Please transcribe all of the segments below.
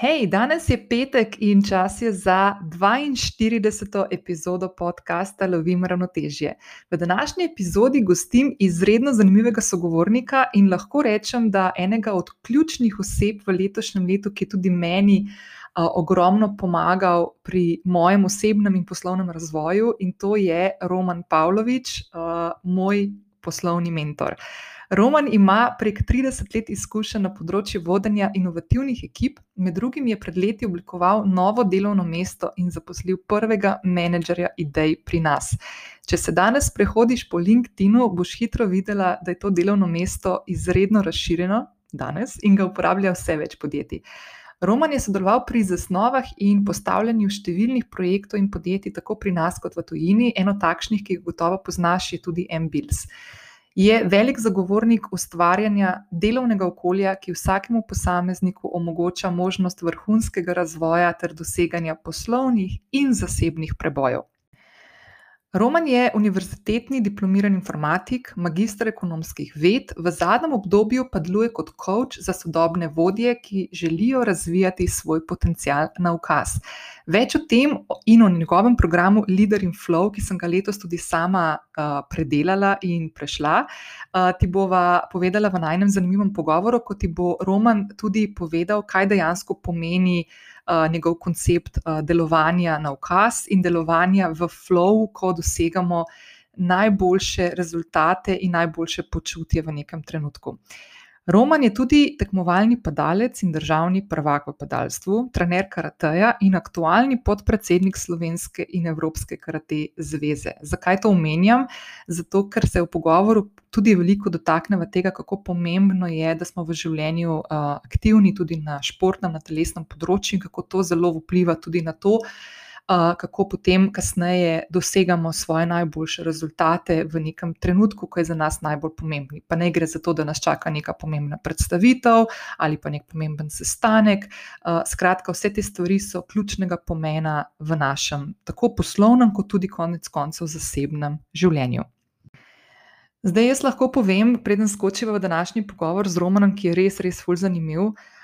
Hej, danes je petek in čas je za 42. epizodo podcasta Lovim ravnotežje. V današnji epizodi gostim izredno zanimivega sogovornika in lahko rečem, da enega od ključnih oseb v letošnjem letu, ki je tudi meni uh, ogromno pomagal pri mojem osebnem in poslovnem razvoju, in to je Roman Pavlović, uh, moj poslovni mentor. Roman ima prek 30 let izkušenj na področju vodenja inovativnih ekip, med drugim je pred leti oblikoval novo delovno mesto in zaposlil prvega menedžerja idej pri nas. Če se danes prehodiš po LinkedIn-u, boš hitro videla, da je to delovno mesto izredno razširjeno danes in ga uporablja vse več podjetij. Roman je sodeloval pri zasnovah in postavljanju številnih projektov in podjetij, tako pri nas kot v tujini. Eno takšnih, ki jih gotovo poznaš, je tudi MBILS je velik zagovornik ustvarjanja delovnega okolja, ki vsakemu posamezniku omogoča možnost vrhunskega razvoja ter doseganja poslovnih in zasebnih prebojev. Roman je univerzitetni diplomirani informatik, magistr ekonomskih ved, v zadnjem obdobju pa deluje kot coach za sodobne vodje, ki želijo razvijati svoj potencial na ukaz. Več o tem in o njegovem programu Leader in Flow, ki sem ga letos tudi sama uh, predelala in prešla, uh, ti bova povedala v najnem zanimivem pogovoru, ko ti bo Roman tudi povedal, kaj dejansko pomeni njegov koncept delovanja na ukaz in delovanja v flow, ko dosegamo najboljše rezultate in najboljše počutje v nekem trenutku. Roman je tudi tekmovalni padalec in državni prvak v padalstvu, trener karateja in aktualni podpredsednik Slovenske in Evropske karate zveze. Zakaj to omenjam? Zato, ker se v pogovoru tudi veliko dotaknemo tega, kako pomembno je, da smo v življenju uh, aktivni tudi na športnem, na telesnem področju in kako to zelo vpliva tudi na to, kako potem kasneje dosegamo svoje najboljše rezultate v nekem trenutku, ko je za nas najbolj pomembni. Pa ne gre za to, da nas čaka neka pomembna predstavitev ali pa nek pomemben sestanek. Skratka, vse te stvari so ključnega pomena v našem tako poslovnem, kot tudi konec koncev zasebnem življenju. Zdaj, jaz lahko povem, preden skočiva v današnji pogovor z Romanom, ki je res, res fulj zanimiv. Uh,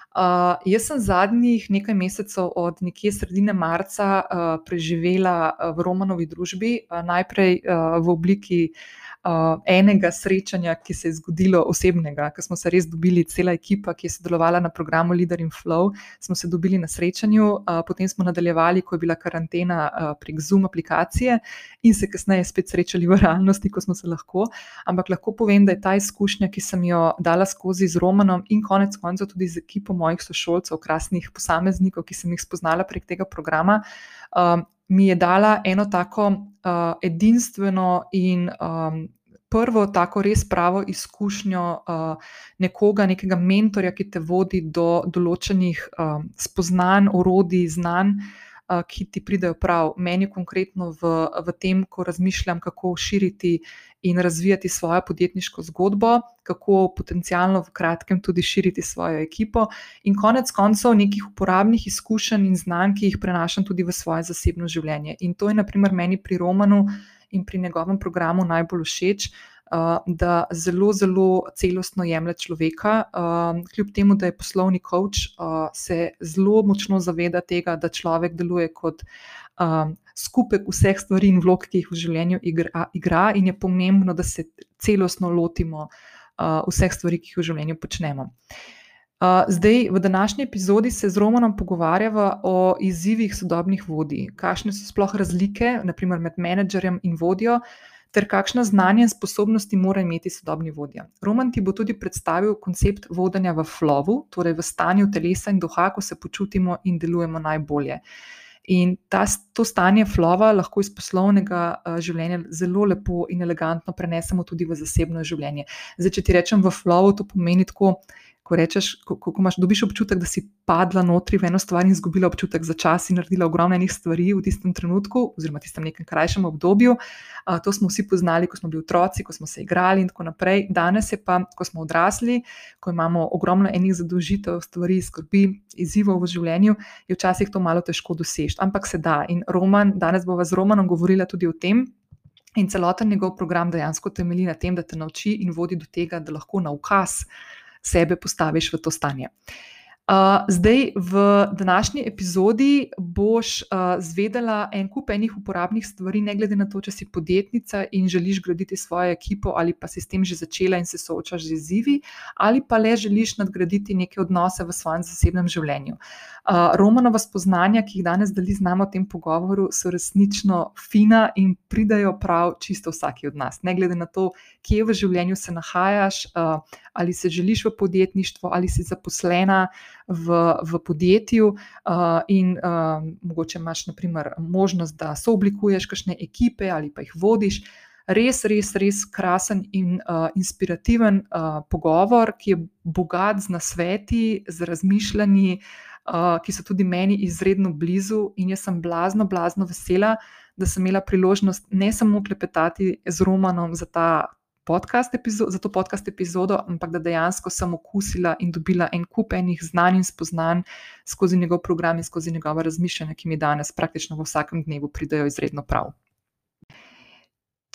jaz sem zadnjih nekaj mesecev, od nekje sredine marca, uh, preživela v Romanovi družbi, uh, najprej uh, v obliki uh, uh, enega srečanja, ki se je zgodilo osebnega, ko smo se res dobili, cela ekipa, ki je sodelovala na programu Leader in Flow, smo se dobili na srečanju, uh, potem smo nadaljevali, ko je bila karantena uh, prek Zoom aplikacije in se kasneje spet srečali v realnosti, ko smo se lahko. Ampak lahko povem, da je ta izkušnja, ki sem jo dala skozi z Romanom in konec koncev tudi z ekipo mojih sošolcev, krasnih posameznikov, ki sem jih spoznala prek tega programa. Um, Mi je dala eno tako uh, edinstveno in um, prvo tako res pravo izkušnjo uh, nekoga, nekega mentorja, ki te vodi do določenih uh, spoznanj, orodij, znanj. Ki ti pridejo prav, meni konkretno v, v tem, ko razmišljam, kako širiti in razvijati svojo podjetniško zgodbo, kako potencialno v kratkem tudi širiti svojo ekipo, in konec koncev nekih uporabnih izkušenj in znanj, ki jih prenašam tudi v svoje zasebno življenje. In to je, naprimer, meni pri Romanu in pri njegovem programu najbolj všeč, uh, da zelo, zelo celostno jemlje človeka. Uh, kljub temu, da je poslovni coach, uh, se zelo močno zaveda tega, da človek deluje kot. Uh, Skupek vseh stvari in vlog, ki jih v življenju igra, igra, in je pomembno, da se celostno lotimo uh, vseh stvari, ki jih v življenju počnemo. Uh, zdaj, v današnji epizodi se z Romanom pogovarjava o izzivih sodobnih vodij, kakšne so sploh razlike, naprimer med menedžerjem in vodjo, uh, ter kakšna znanja in sposobnosti mora imeti sodobni vodja. Roman ti bo tudi predstavil koncept vodenja v flowu, torej v stanju telesa in duha, ko se počutimo in delujemo najbolje. In ta, to stanje flova lahko iz poslovnega uh, življenja zelo lepo in elegantno prenesemo tudi v zasebno življenje. Zdaj, če ti rečem v flowu, to pomeni tako, ko rečeš, ko, ko imaš, dobiš občutek, da si padla notri v eno stvar in izgubila občutek za čas in naredila ogromno enih stvari v tistem trenutku, oziroma tistem nekem krajšem obdobju. Uh, to smo vsi poznali, ko smo bili otroci, ko smo se igrali in tako naprej. Danes je pa, ko smo odrasli, ko imamo ogromno enih zadolžitev, stvari, skrbi, izzivov v življenju, je včasih to malo težko doseči. Ampak se da. In Roman, danes bova z Romanom govorila tudi o tem. In celoten njegov program dejansko temelji na tem, da te nauči in vodi do tega, da lahko na ukaz sebe postaviš v to stanje. Zdaj, v današnji epizodi boš uh, zvedela en kup enih uporabnih stvari, ne glede na to, če si podjetnica in želiš graditi svojo ekipo, ali pa si s tem že začela in se soočaš z izzivi, ali pa le želiš nadgraditi neke odnose v svojem zasebnem življenju. Uh, Romanova spoznanja, ki jih danes deli z nami v tem pogovoru, so resnično fina in pridajo prav čisto vsaki od nas. Ne glede na to, kje v življenju se nahajaš, uh, ali se želiš v podjetništvo, ali si zaposlena v, v podjetju uh, in uh, mogoče imaš naprimer, možnost, da sooblikuješ kakšne ekipe ali pa jih vodiš. Res, res, res krasen in uh, inspirativen uh, pogovor, ki je bogat z nasveti, z razmišljanji, uh, ki so tudi meni izredno blizu, in jaz sem blazno, blazno vesela, da sem imela priložnost ne samo klepetati z Romanom za ta podcast epizodo, za to podcast epizodo, ampak da dejansko sem okusila in dobila en kup enih znanj in spoznanj skozi njegov program in skozi njegova razmišljanja, ki mi danes praktično v vsakem dnevu pridajo izredno prav.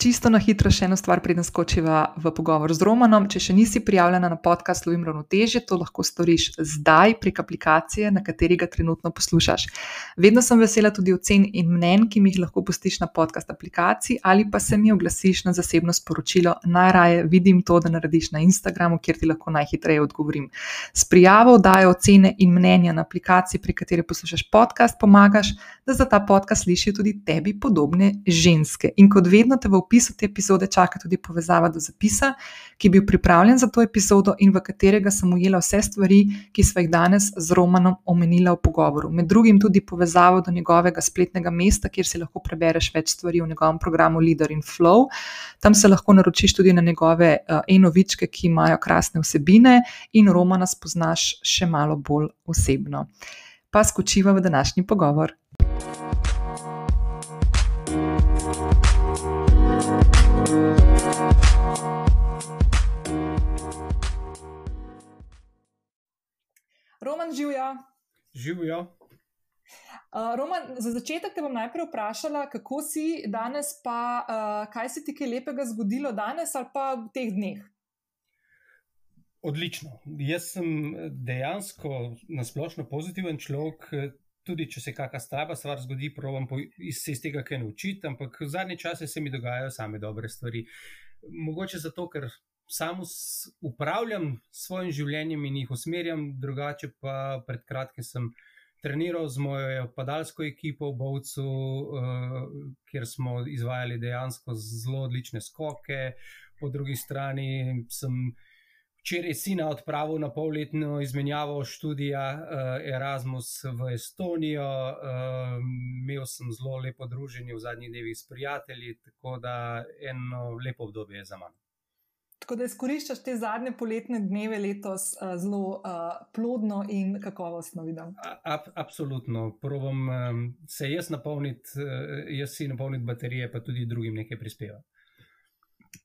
Čisto na hitro še eno stvar, preden skočiva v pogovor z Romanom. Če še nisi prijavljena na podcast Lovim Ravnotežje, to lahko storiš zdaj prek aplikacije, na kateri ga trenutno poslušaš. Vedno sem vesela tudi ocen in mnen, ki mi jih lahko pustiš na podcast aplikaciji ali pa se mi oglasiš na zasebno sporočilo. Najraje vidim to, da narediš na Instagramu, kjer ti lahko najhitreje odgovorim. S prijavo dajo ocene in mnenja na aplikaciji, pri kateri poslušaš podcast, pomagaš, da za ta podcast slišijo tudi tebi podobne ženske. In kot vedno te v opisu te epizode čaka tudi povezava do zapisa, ki je bil pripravljen za to epizodo in v katerega sem ujela vse stvari, ki smo jih danes z Romanom omenila v pogovoru. Med drugim tudi povezavo do njegovega spletnega mesta, kjer si lahko prebereš več stvari o njegovem programu Leader in Flow. Tam se lahko naročiš tudi na njegove uh, enovičke, ki imajo krasne vsebine, in Romana spoznaš še malo bolj osebno. Pa skočiva v današnji pogovor. Roman, živijo. Živijo. Uh, Roman, za začetek te bom najprej vprašala, kako si danes, pa uh, kaj se ti kaj lepega zgodilo danes ali pa v teh dneh? Odlično. Jaz sem dejansko nasplošno pozitiven človek, tudi če se kakšna slaba stvar zgodi, provam se iz tega kaj naučiti, ampak v zadnje čase se mi dogajajo same dobre stvari. Mogoče zato, ker sam upravljam s svojim življenjem in jih usmerjam, drugače pa pred kratkim sem treniral z mojo padalsko ekipo v Bovcu, uh, kjer smo izvajali dejansko zelo odlične skoke, po drugi strani sem. Včeraj si na odpravu na polletno izmenjavo študija uh, Erasmus v Estonijo, uh, imel sem zelo lepo druženje v zadnjih dnevih s prijatelji, tako da eno lepo obdobje je za mano. Tako da izkoriščaš te zadnje poletne dneve letos uh, zelo uh, plodno in kakovostno, vidim. Ab, absolutno. Provam um, se jaz napolniti, uh, jaz si napolniti baterije, pa tudi drugim nekaj prispeva.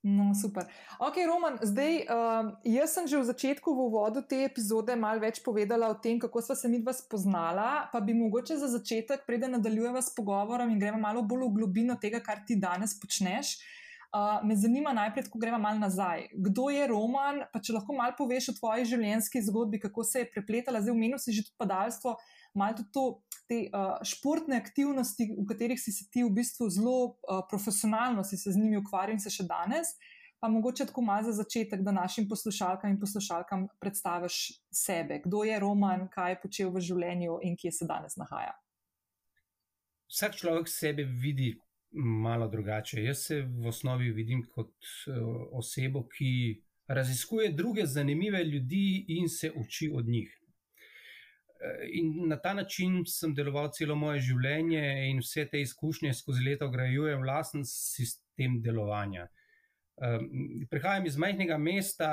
No, super. Ok, Roman, zdaj uh, jaz sem že v začetku, v uvodu te epizode, malo več povedala o tem, kako smo se mi dva spoznala. Pa bi mogoče za začetek, preden nadaljujeva s pogovorom in gremo malo bolj v globino tega, kar ti danes počneš. Uh, Uh, me zanima najprej, ko gremo malo nazaj. Kdo je Roman? Pa če lahko malo poveš o tvoji življenjski zgodbi, kako se je prepletala, zdaj umenil si že tudi padalstvo, malo tudi to, te uh, športne aktivnosti, v katerih si se ti v bistvu zelo uh, profesionalno si se z njimi ukvarjal in se še danes. Pa mogoče tako malo za začetek, da našim poslušalkam in poslušalkam predstaviš sebe. Kdo je Roman, kaj je počel v življenju in kje se danes nahaja? Vsak človek sebe vidi malo drugače. Jaz se v osnovi vidim kot uh, osebo, ki raziskuje druge zanimive ljudi in se uči od njih. Eh, in na ta način sem deloval celo moje življenje, in vse te izkušnje skozi leta ugrajujem vlasten sistem delovanja. Prihajam iz majhnega mesta,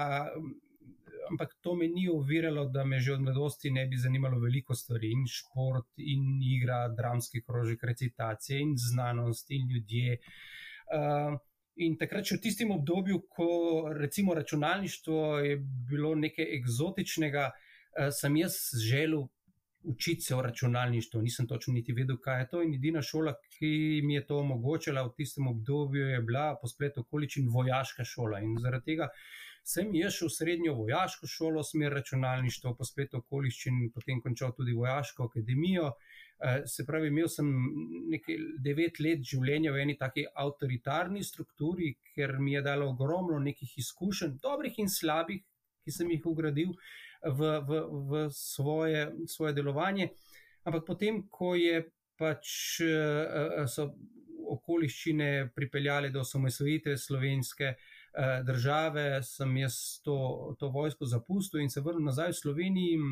ampak to me ni oviralo, da me že od mladosti ne bi zanimalo veliko stvari, in šport, in igra, dramski krožek, recitacije, in znanost, in ljudje. Uh, in takrat, v tistem obdobju, ko recimo računalništvo je bilo nekaj eksotičnega, uh, sem jaz želel. Učiti se o računalništvu, nisem točno niti vedel, kaj je to. In edina šola, ki mi je to omogočila v tistem obdobju, je bila po spletu okoličin vojaška šola. In zaradi tega Sem jaz šel v srednjo vojaško šolo, smer računalništva, po spletu okoliščin, potem končal tudi vojaško akademijo. Eh, se pravi, imel sem nekaj devet let življenja v eni taki avtoritarni strukturi, ker mi je dalo ogromno nekih izkušenj, dobrih in slabih, ki sem jih ugradil v, v, v svoje, svoje delovanje. Ampak potem, ko je pač uh, so okoliščine pripeljale do osamosvojitve slovenske uh, države, sem jaz to, to vojsko zapustil in se vrnil nazaj v Slovenijo,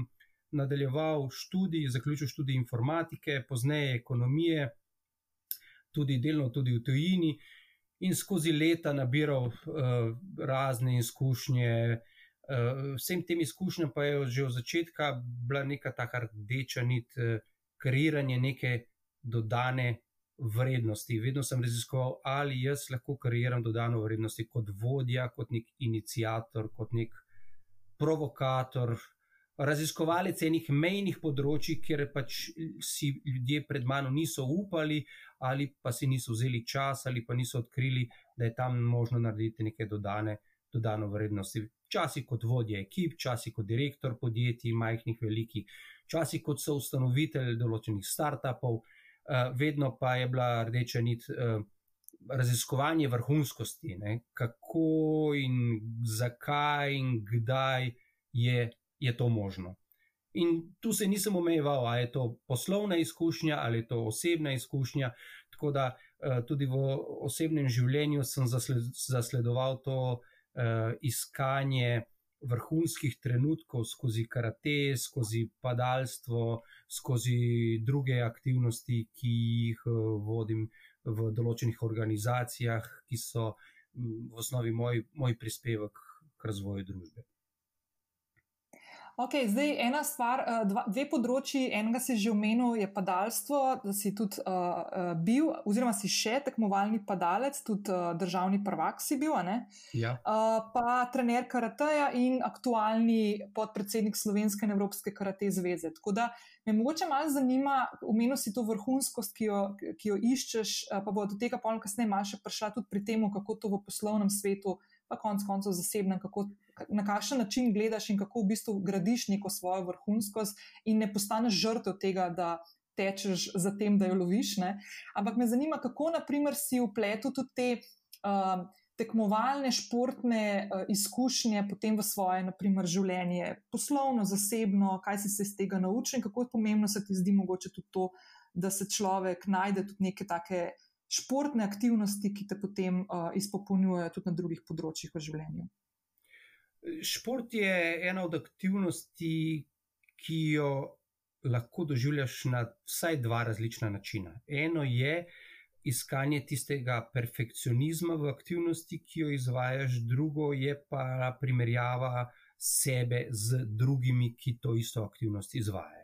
nadaljeval študij, zaključil študij informatike, pozneje ekonomije, tudi delno tudi v tujini. In skozi leta nabiral uh, razne izkušnje, uh, vsem tem izkušnjam pa je že od začetka bila neka taka rdeča nit, uh, kreiranje neke dodane vrednosti. Vedno sem raziskoval, ali jaz lahko kreiram dodano vrednost kot vodja, kot nek inicijator, kot nek provokator, raziskovalec enih mejnih področji, kjer pač si ljudje pred mano niso upali, ali pa si niso vzeli čas, ali pa niso odkrili, da je tam možno narediti neke dodane. Dodano vrednosti. Včasih kot vodja ekip, včasih kot direktor podjetij, majhnih, velikih, včasih kot so ustanovitelj določenih startupov, vedno pa je bila rdeča nit uh, raziskovanje vrhunskosti, ne? kako in zakaj in kdaj je, je to možno. In tu se nisem omejeval, ali je to poslovna izkušnja ali je to osebna izkušnja. Tako da uh, tudi v osebnem življenju sem zasled, zasledoval to iskanje vrhunskih trenutkov skozi karate, skozi padalstvo, skozi druge aktivnosti, ki jih eh, vodim v določenih organizacijah, ki so mm, v osnovi moj, moj prispevek k razvoju družbe. Ok, zdaj ena stvar, eh, dva, dve področji, enega si že omenil, je padalstvo, da si tudi uh, bil, oziroma si še tekmovalni padalec, tudi uh, državni prvak si bil, ja. uh, pa trener karateja in aktualni podpredsednik Slovenske in Evropske karate zveze. Tako da me mogoče malo zanima, omenil si to vrhunskost, ki jo, ki jo iščeš, pa bo do tega polno kasneje malo še prišla tudi pri tem, kako to v poslovnem svetu pa konec koncev zasebnem, kako, na kakšen način gledaš in kako v bistvu gradiš neko svojo vrhunskost in ne postaneš žrtev tega, da tečeš za tem, da jo loviš. Ne? Ampak me zanima, kako naprimer si upletel tudi te. Uh, Tekmovalne, športne uh, izkušnje, potem v svoje, naprimer, življenje, poslovno, zasebno, kaj si se iz tega naučil, kako je pomembno se ti zdi, mogoče tudi to, da se človek najde tudi neke take športne aktivnosti, ki te potem uh, izpopolnjujejo tudi na drugih področjih v življenju? Šport je ena od aktivnosti, ki jo lahko doživljaš na vsaj dva različna načina. Eno je iskanje tistega perfekcionizma v aktivnosti, ki jo izvajaš, drugo je pa primerjava sebe z drugimi, ki to isto aktivnost izvajajo.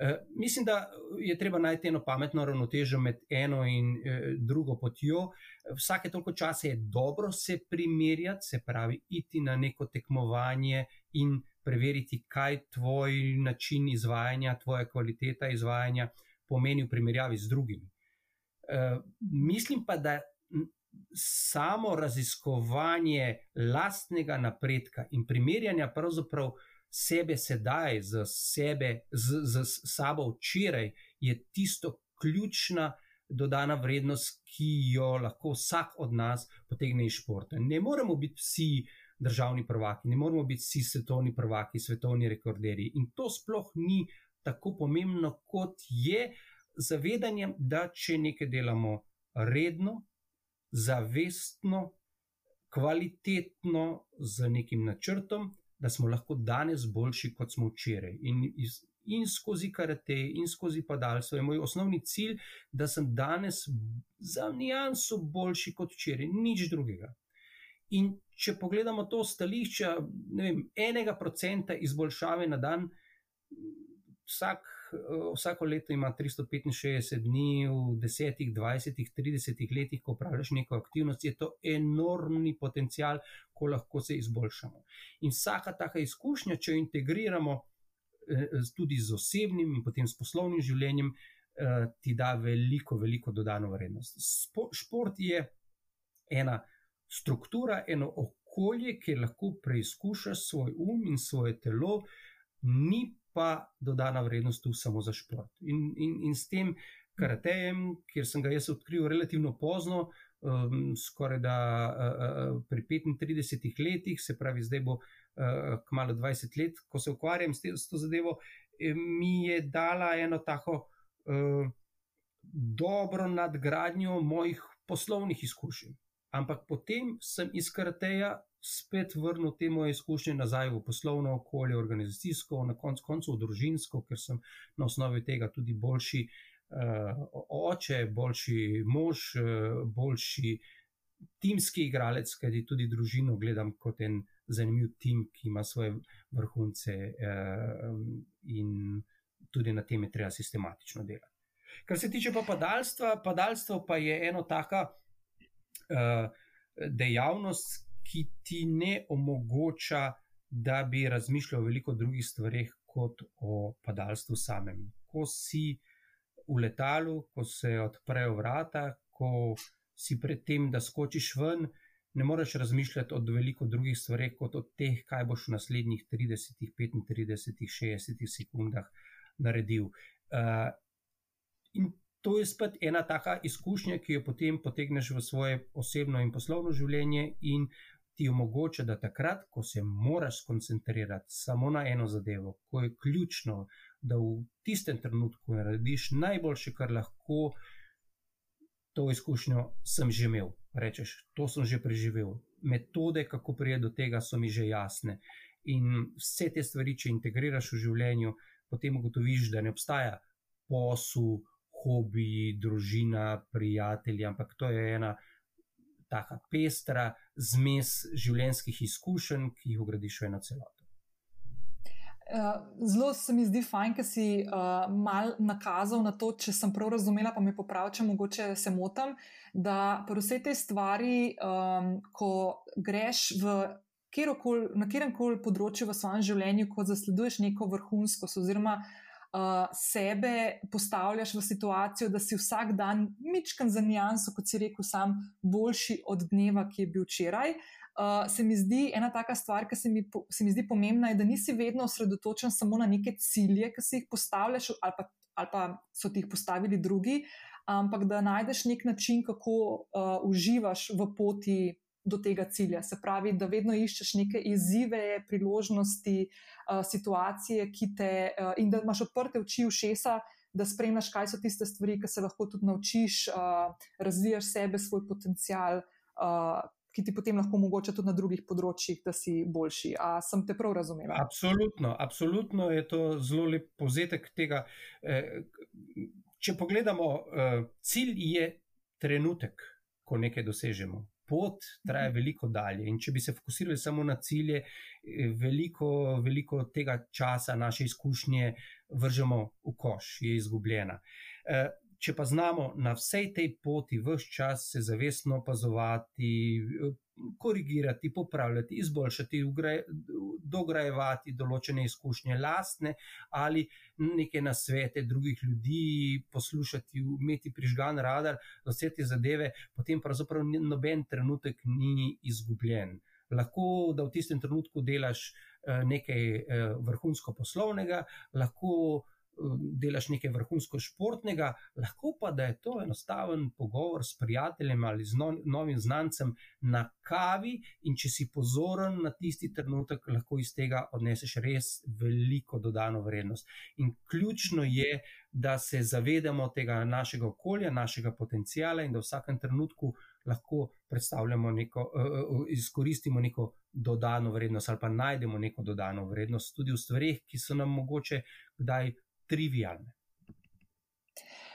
Eh, mislim, da je treba najti eno pametno ravnotežo med eno in eh, drugo potjo. Vsake toliko časa je dobro se primerjati, se pravi, iti na neko tekmovanje in preveriti, kaj tvoj način izvajanja, tvoja kvaliteta izvajanja pomeni v primerjavi z drugimi. Eh, mislim pa, da samo raziskovanje lastnega napredka in primerjanja pravzaprav sebe sedaj, z, sebe, z, z sabo včeraj, je tisto ključna dodana vrednost, ki jo lahko vsak od nas potegne iz športa. Ne moremo biti vsi državni prvaki, ne moremo biti vsi svetovni prvaki, svetovni rekorderji. In to sploh ni tako pomembno, kot je zavedanje, da če nekaj delamo redno, zavestno, kvalitetno, z nekim načrtom, da smo lahko danes boljši, kot smo včeraj. In, in skozi karate, in skozi padalstvo je moj osnovni cilj, da sem danes za nijanso boljši kot včeraj, nič drugega. In če pogledamo to stališče, ne vem, enega procenta izboljšave na dan, vsak vsako leto ima 365 dni, v 10, 20, 30 letih, ko praviš neko aktivnost, je to enormni potencial, ko lahko se izboljšamo. In vsaka taka izkušnja, če jo integriramo eh, tudi z osebnim in potem s poslovnim življenjem, eh, ti da veliko, veliko dodano vrednost. Šport je ena struktura, eno okolje, kjer lahko preizkušaš svoj um in svoje telo, ni pa dodana vrednost tu samo za šport. In, in, in s tem karatejem, kjer sem ga jaz odkril relativno pozno, um, skoraj da uh, pri 35 letih, se pravi, zdaj bo uh, kmalo 20 let, ko se ukvarjam s, te, s to zadevo, mi je dala eno tako uh, dobro nadgradnjo mojih poslovnih izkušenj. Ampak potem sem iz karateja spet vrnil te moje izkušnje nazaj v poslovno okolje, organizacijsko, na koncu koncev družinsko, ker sem na osnovi tega tudi boljši uh, oče, boljši mož, uh, boljši timski igralec, kajti tudi družino gledam kot en zanimiv tim, ki ima svoje vrhunce uh, in tudi na tem je treba sistematično delati. Kar se tiče pa padalstva, padalstvo pa je eno taka uh, dejavnost, ki ti ne omogoča, da bi razmišljal o veliko drugih stvarih kot o padalstvu samem. Ko si v letalu, ko se odprejo vrata, ko si pred tem, da skočiš ven, ne moreš razmišljati o veliko drugih stvarih kot o teh, kaj boš v naslednjih 30, 35, 60 sekundah naredil. Uh, in to je spet ena taka izkušnja, ki jo potem potegneš v svoje osebno in poslovno življenje, in ti omogoča, da takrat, ko se moraš skoncentrirati samo na eno zadevo, ko je ključno, da v tistem trenutku narediš najboljše, kar lahko, to izkušnjo sem že imel. Rečeš, to sem že preživel. Metode, kako prije do tega, so mi že jasne. In vse te stvari, če integriraš v življenju, potem ugotoviš, da ne obstaja posel, hobi, družina, prijatelji, ampak to je ena taka pestra zmes življenjskih izkušenj, ki jih ugradiš v eno celoto. Uh, zelo se mi zdi fajn, ker si uh, mal nakazal na to, če sem prav razumela, pa me popravi, če mogoče se motim, da pri vsej tej stvari, um, ko greš v kjerokol, na kjerem koli področju v svojem življenju, ko zasleduješ neko vrhunskost oziroma uh, sebe postavljaš v situacijo, da si vsak dan mičkan za nijanso, kot si rekel, sam boljši od dneva, ki je bil včeraj. Uh, se mi zdi ena taka stvar, ki se mi, se mi zdi pomembna, je, da nisi vedno osredotočen samo na neke cilje, ki si jih postavljaš, ali pa, ali pa so ti jih postavili drugi, ampak da najdeš nek način, kako uh, uživaš v poti do tega cilja. Se pravi, da vedno iščeš neke izzive, priložnosti, uh, situacije, ki te uh, in da imaš odprte oči v šesa. Da spremljaš, kaj so tiste stvari, ki se lahko tudi naučiš, uh, razvijaš sebe, svoj potencial, ki ti potem lahko omogoča tudi na drugih področjih, da si boljši. A sem te prav razumela? Absolutno, absolutno je to zelo lep povzetek tega. Če pogledamo, cilj je trenutek, ko nekaj dosežemo pot traja mhm. veliko dalje. In če bi se fokusirali samo na cilje, eh, veliko, veliko tega časa, naše izkušnje, vržemo v koš, je izgubljena. Eh, če pa znamo na vsej tej poti vse čas se zavestno opazovati, korigirati, popravljati, izboljšati, dograjevati določene izkušnje, lastne ali neke nasvete drugih ljudi, poslušati, imeti prižgan radar za vse te zadeve, potem pravzaprav noben trenutek ni izgubljen. Lahko da v tistem trenutku delaš eh, nekaj eh, vrhunsko poslovnega, lahko Um, delaš nekaj vrhunsko športnega, lahko pa da je to enostaven pogovor s prijateljem ali z no, novim znancem na kavi, in če si pozoren na tisti trenutek, lahko iz tega odneseš res veliko dodano vrednost. In ključno je, da se zavedamo tega našega okolja, našega potencijala in da v vsakem trenutku lahko predstavljamo neko, uh, izkoristimo neko dodano vrednost ali pa najdemo neko dodano vrednost tudi v stvarih, ki so nam mogoče kdaj trivialne.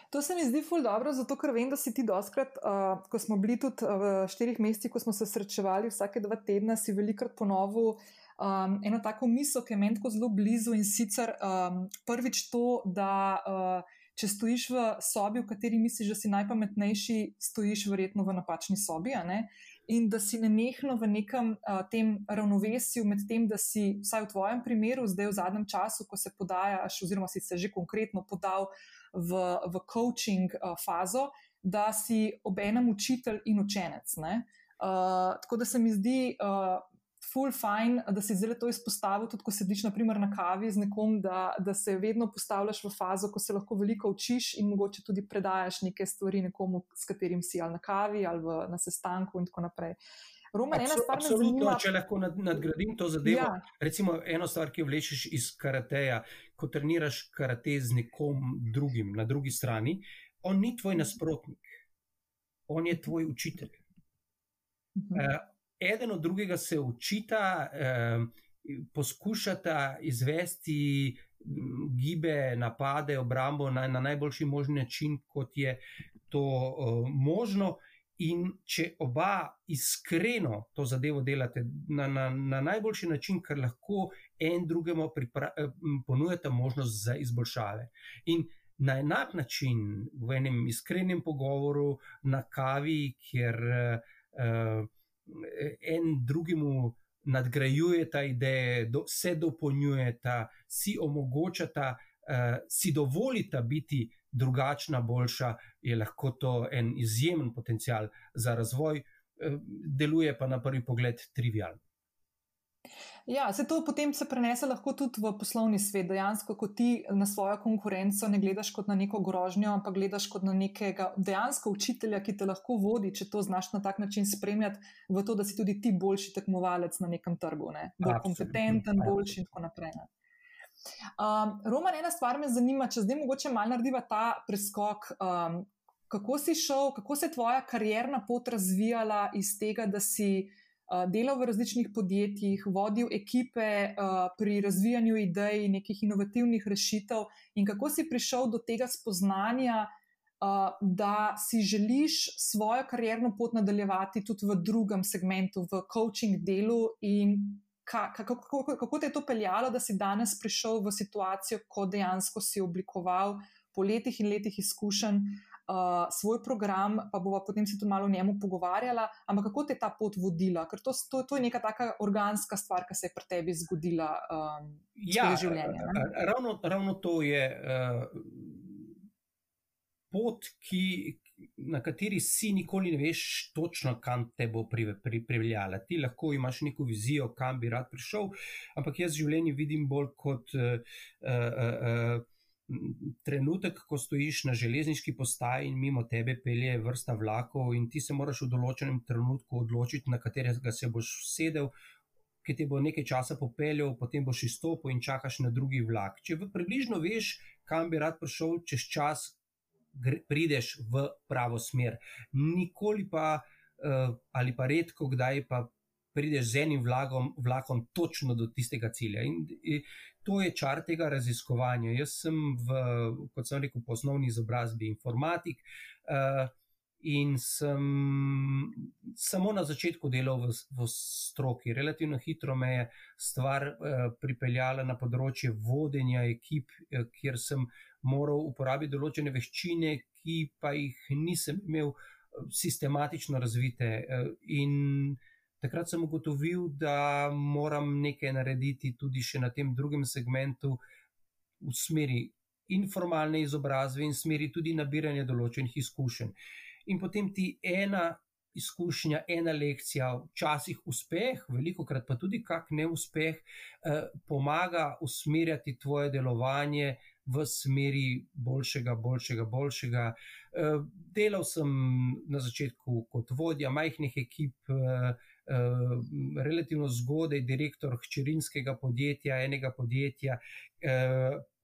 To se mi zdi ful dobro, zato ker vem, da si ti doskrat, uh, ko smo bili tudi uh, v štirih mesecih, ko smo se srečevali vsake dva tedna, si velikrat ponovil um, eno tako misel, ki je meni tako zelo blizu in sicer um, prvič to, da uh, če stojiš v sobi, v kateri misliš, da si najpametnejši, stojiš verjetno v napačni sobi in da si nenehno v nekem uh, tem ravnovesju med tem, da si, vsaj v tvojem primeru, zdaj v zadnjem času, ko se podajaš, oziroma si se že konkretno podal v, v coaching uh, fazo, da si obenem učitelj in učenec. Uh, tako da se mi zdi, full fine, da si zdaj to izpostavil, tudi ko sediš naprimer, na kavi z nekom, da, da se vedno postavljaš v fazo, ko se lahko veliko učiš in mogoče tudi predajaš neke stvari nekomu, s katerim si ali na kavi ali v, na sestanku in tako naprej. Roman, ena stvar, me zanima, če lahko nad, nadgradim to zadevo. Ja. Recimo, eno stvar, ki jo vlečeš iz karateja, ko treniraš karate z nekom drugim na drugi strani, on ni tvoj nasprotnik, on je tvoj učitelj. Uh -huh. uh, eden od drugega se učita, eh, poskušata izvesti gibe, napade, obrambo na, na najboljši možni način, kot je to eh, možno. In če oba iskreno to zadevo delate na, na, na najboljši način, kar lahko en drugemu eh, ponujate možnost za izboljšave. In na enak način, v enem iskrenem pogovoru, na kavi, kjer uh, en drugemu nadgrajujeta ideje, do, se dopolnjujeta, si omogočata, uh, si dovolita biti drugačna, boljša, je lahko to en izjemen potencial za razvoj, uh, deluje pa na prvi pogled trivialno. Ja, se to potem se prenese lahko tudi v poslovni svet. Dejansko, ko ti na svojo konkurenco ne gledaš kot na neko grožnjo, ampak gledaš kot na nekega dejansko učitelja, ki te lahko vodi, če to znaš na tak način spremljati, v to, da si tudi ti boljši tekmovalec na nekem trgu, ne? bolj kompetenten, boljši in tako naprej. Ne? Um, Roman, ena stvar me zanima, če zdaj mogoče malo narediva ta preskok. Um, kako si šel, kako se je tvoja karjerna pot razvijala iz tega, da si delal v različnih podjetjih, vodil ekipe pri razvijanju idej, nekih inovativnih rešitev, in kako si prišel do tega spoznanja, da si želiš svojo karjerno pot nadaljevati tudi v drugem segmentu, v coaching delu, in kako, kako, kako te je to peljalo, da si danes prišel v situacijo, ko dejansko si oblikoval po letih in letih izkušenj uh, svoj program, pa bomo potem se tudi malo o njemu pogovarjala. Ampak kako te je ta pot vodila? Ker to, to, to je neka taka organska stvar, ki se je pri tebi zgodila um, ja, v življenju. Ravno, ravno to je uh, pot, ki. Na kateri si nikoli ne veš, točno kam te bo pripeljala. Ti lahko imaš neko vizijo, kam bi rad prišel, ampak jaz življenje vidim bolj kot uh, uh, uh, trenutek, ko stojiš na železniški postaji in mimo tebe pelje vrsta vlakov, in ti se moraš v določenem trenutku odločiti, na katerega se boš sedel, ki ti bo nekaj časa popeljal, potem boš izstopil in čakaš na drugi vlak. Če približno veš, kam bi rad prišel, čez čas prideš v pravo smer. Nikoli pa, uh, ali pa redko, kdaj pa prideš z enim vlakom, vlakom točno do tistega cilja. In, in to je čar tega raziskovanja. Jaz sem, v, kot sem rekel, po osnovni izobrazbi informatik. Uh, In sem samo na začetku delal v, v stroki. Relativno hitro me je stvar eh, pripeljala na področje vodenja ekip, eh, kjer sem moral uporabiti določene veščine, ki pa jih nisem imel sistematično razvite. Eh, in eh, takrat sem ugotovil, da moram nekaj narediti tudi na tem drugem segmentu, v smeri informalne izobrazbe in smeri tudi nabiranja določenih izkušenj. In potem ti ena izkušnja, ena lekcija, včasih uspeh, veliko krat pa tudi kak neuspeh, eh, pomaga usmerjati tvoje delovanje v smeri boljšega, boljšega, boljšega. Eh, delal sem na začetku kot vodja majhnih ekip, eh, relativno zgodaj direktor hčerinskega podjetja, enega podjetja,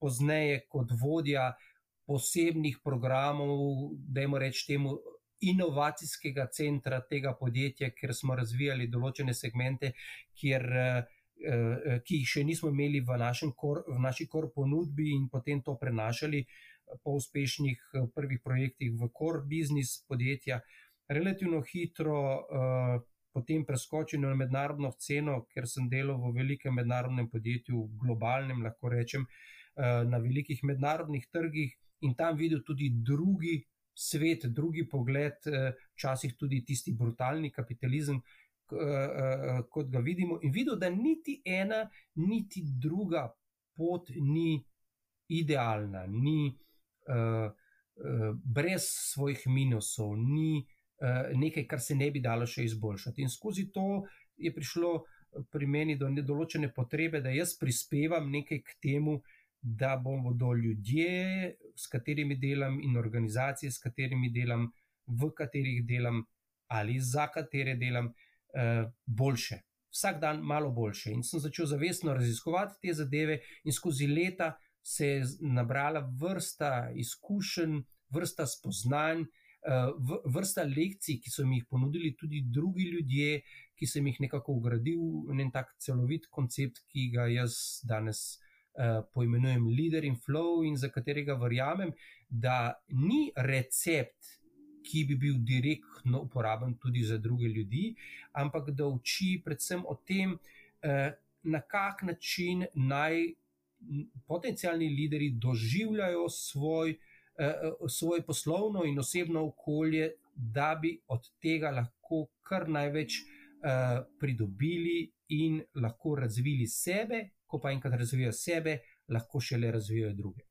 pozneje kot vodja posebnih programov, da jim rečem temu. Inovacijskega centra tega podjetja, ker smo razvijali določene segmente, kjer Eh, ki jih še nismo imeli v, kor, v naši kor ponudbi, in potem to prenašali eh, po uspešnih eh, prvih projektih v kor biznis podjetja, relativno hitro uh, potem preskočil na mednarodno ceno, ker sem delal v velikem mednarodnem podjetju, globalnem, lahko rečem, uh, na velikih mednarodnih trgih in tam videl tudi drugi. Svet, drugi pogled, včasih tudi tisti brutalni kapitalizem, uh, kot ga vidimo, in videl, da niti ena, niti druga pot ni idealna, ni uh, uh, brez svojih minusov, ni nekaj, kar se ne bi dalo še izboljšati. In skozi to je prišlo pri meni do določene potrebe, da jaz prispevam nekaj k temu, da bomo ljudje, s katerimi delam, in organizacije, s katerimi delam, v katerih delam, ali za katere delam, uh, boljše. Vsak dan malo boljše. In sem začel zavestno raziskovati te zadeve, in skozi leta se je nabrala vrsta izkušenj, vrsta spoznanj, vrsta lekcij, ki so mi jih ponudili tudi drugi ljudje, ki sem jih nekako ugradil v en tak celovit koncept, ki ga jaz danes. Uh, poimenujem Leader in Flow, in za katerega verjamem, da ni recept, ki bi bil direktno uporaben tudi za druge ljudi, ampak da uči predvsem o tem, eh, na kak način naj potencijalni lideri doživljajo svoj, eh, svoje poslovno in osebno okolje, da bi od tega lahko kar največ eh, pridobili in lahko razvili sebe, ko pa enkrat razvijajo sebe, lahko šele razvijajo druge.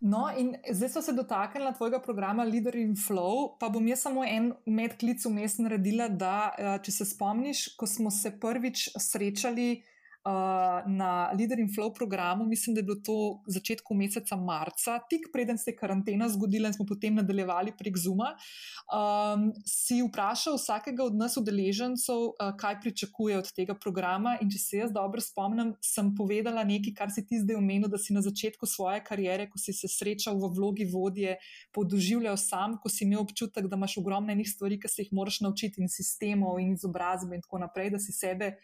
No, in zdaj so se dotaknili tvojega programa Leader in Flow, pa bom jaz samo en medklic vmes naredila, da eh, če se spomniš, ko smo se prvič srečali uh, na Leader in Flow programu, mislim, da je bilo to v začetku meseca marca, tik preden se je karantena zgodila in smo potem nadaljevali prek Zuma. Um, si vprašal vsakega od nas, udeležencev, uh, kaj pričakuje od tega programa. In če se jaz dobro spomnim, sem povedala nekaj, kar si ti zdaj omenil, da si na začetku svoje kariere, ko si se srečal v vlogi vodje, podoživljal sam, ko si imel občutek, da imaš ogromne stvari, ki se jih moraš naučiti, in sistemov, in izobrazbe, in tako naprej, da si sebe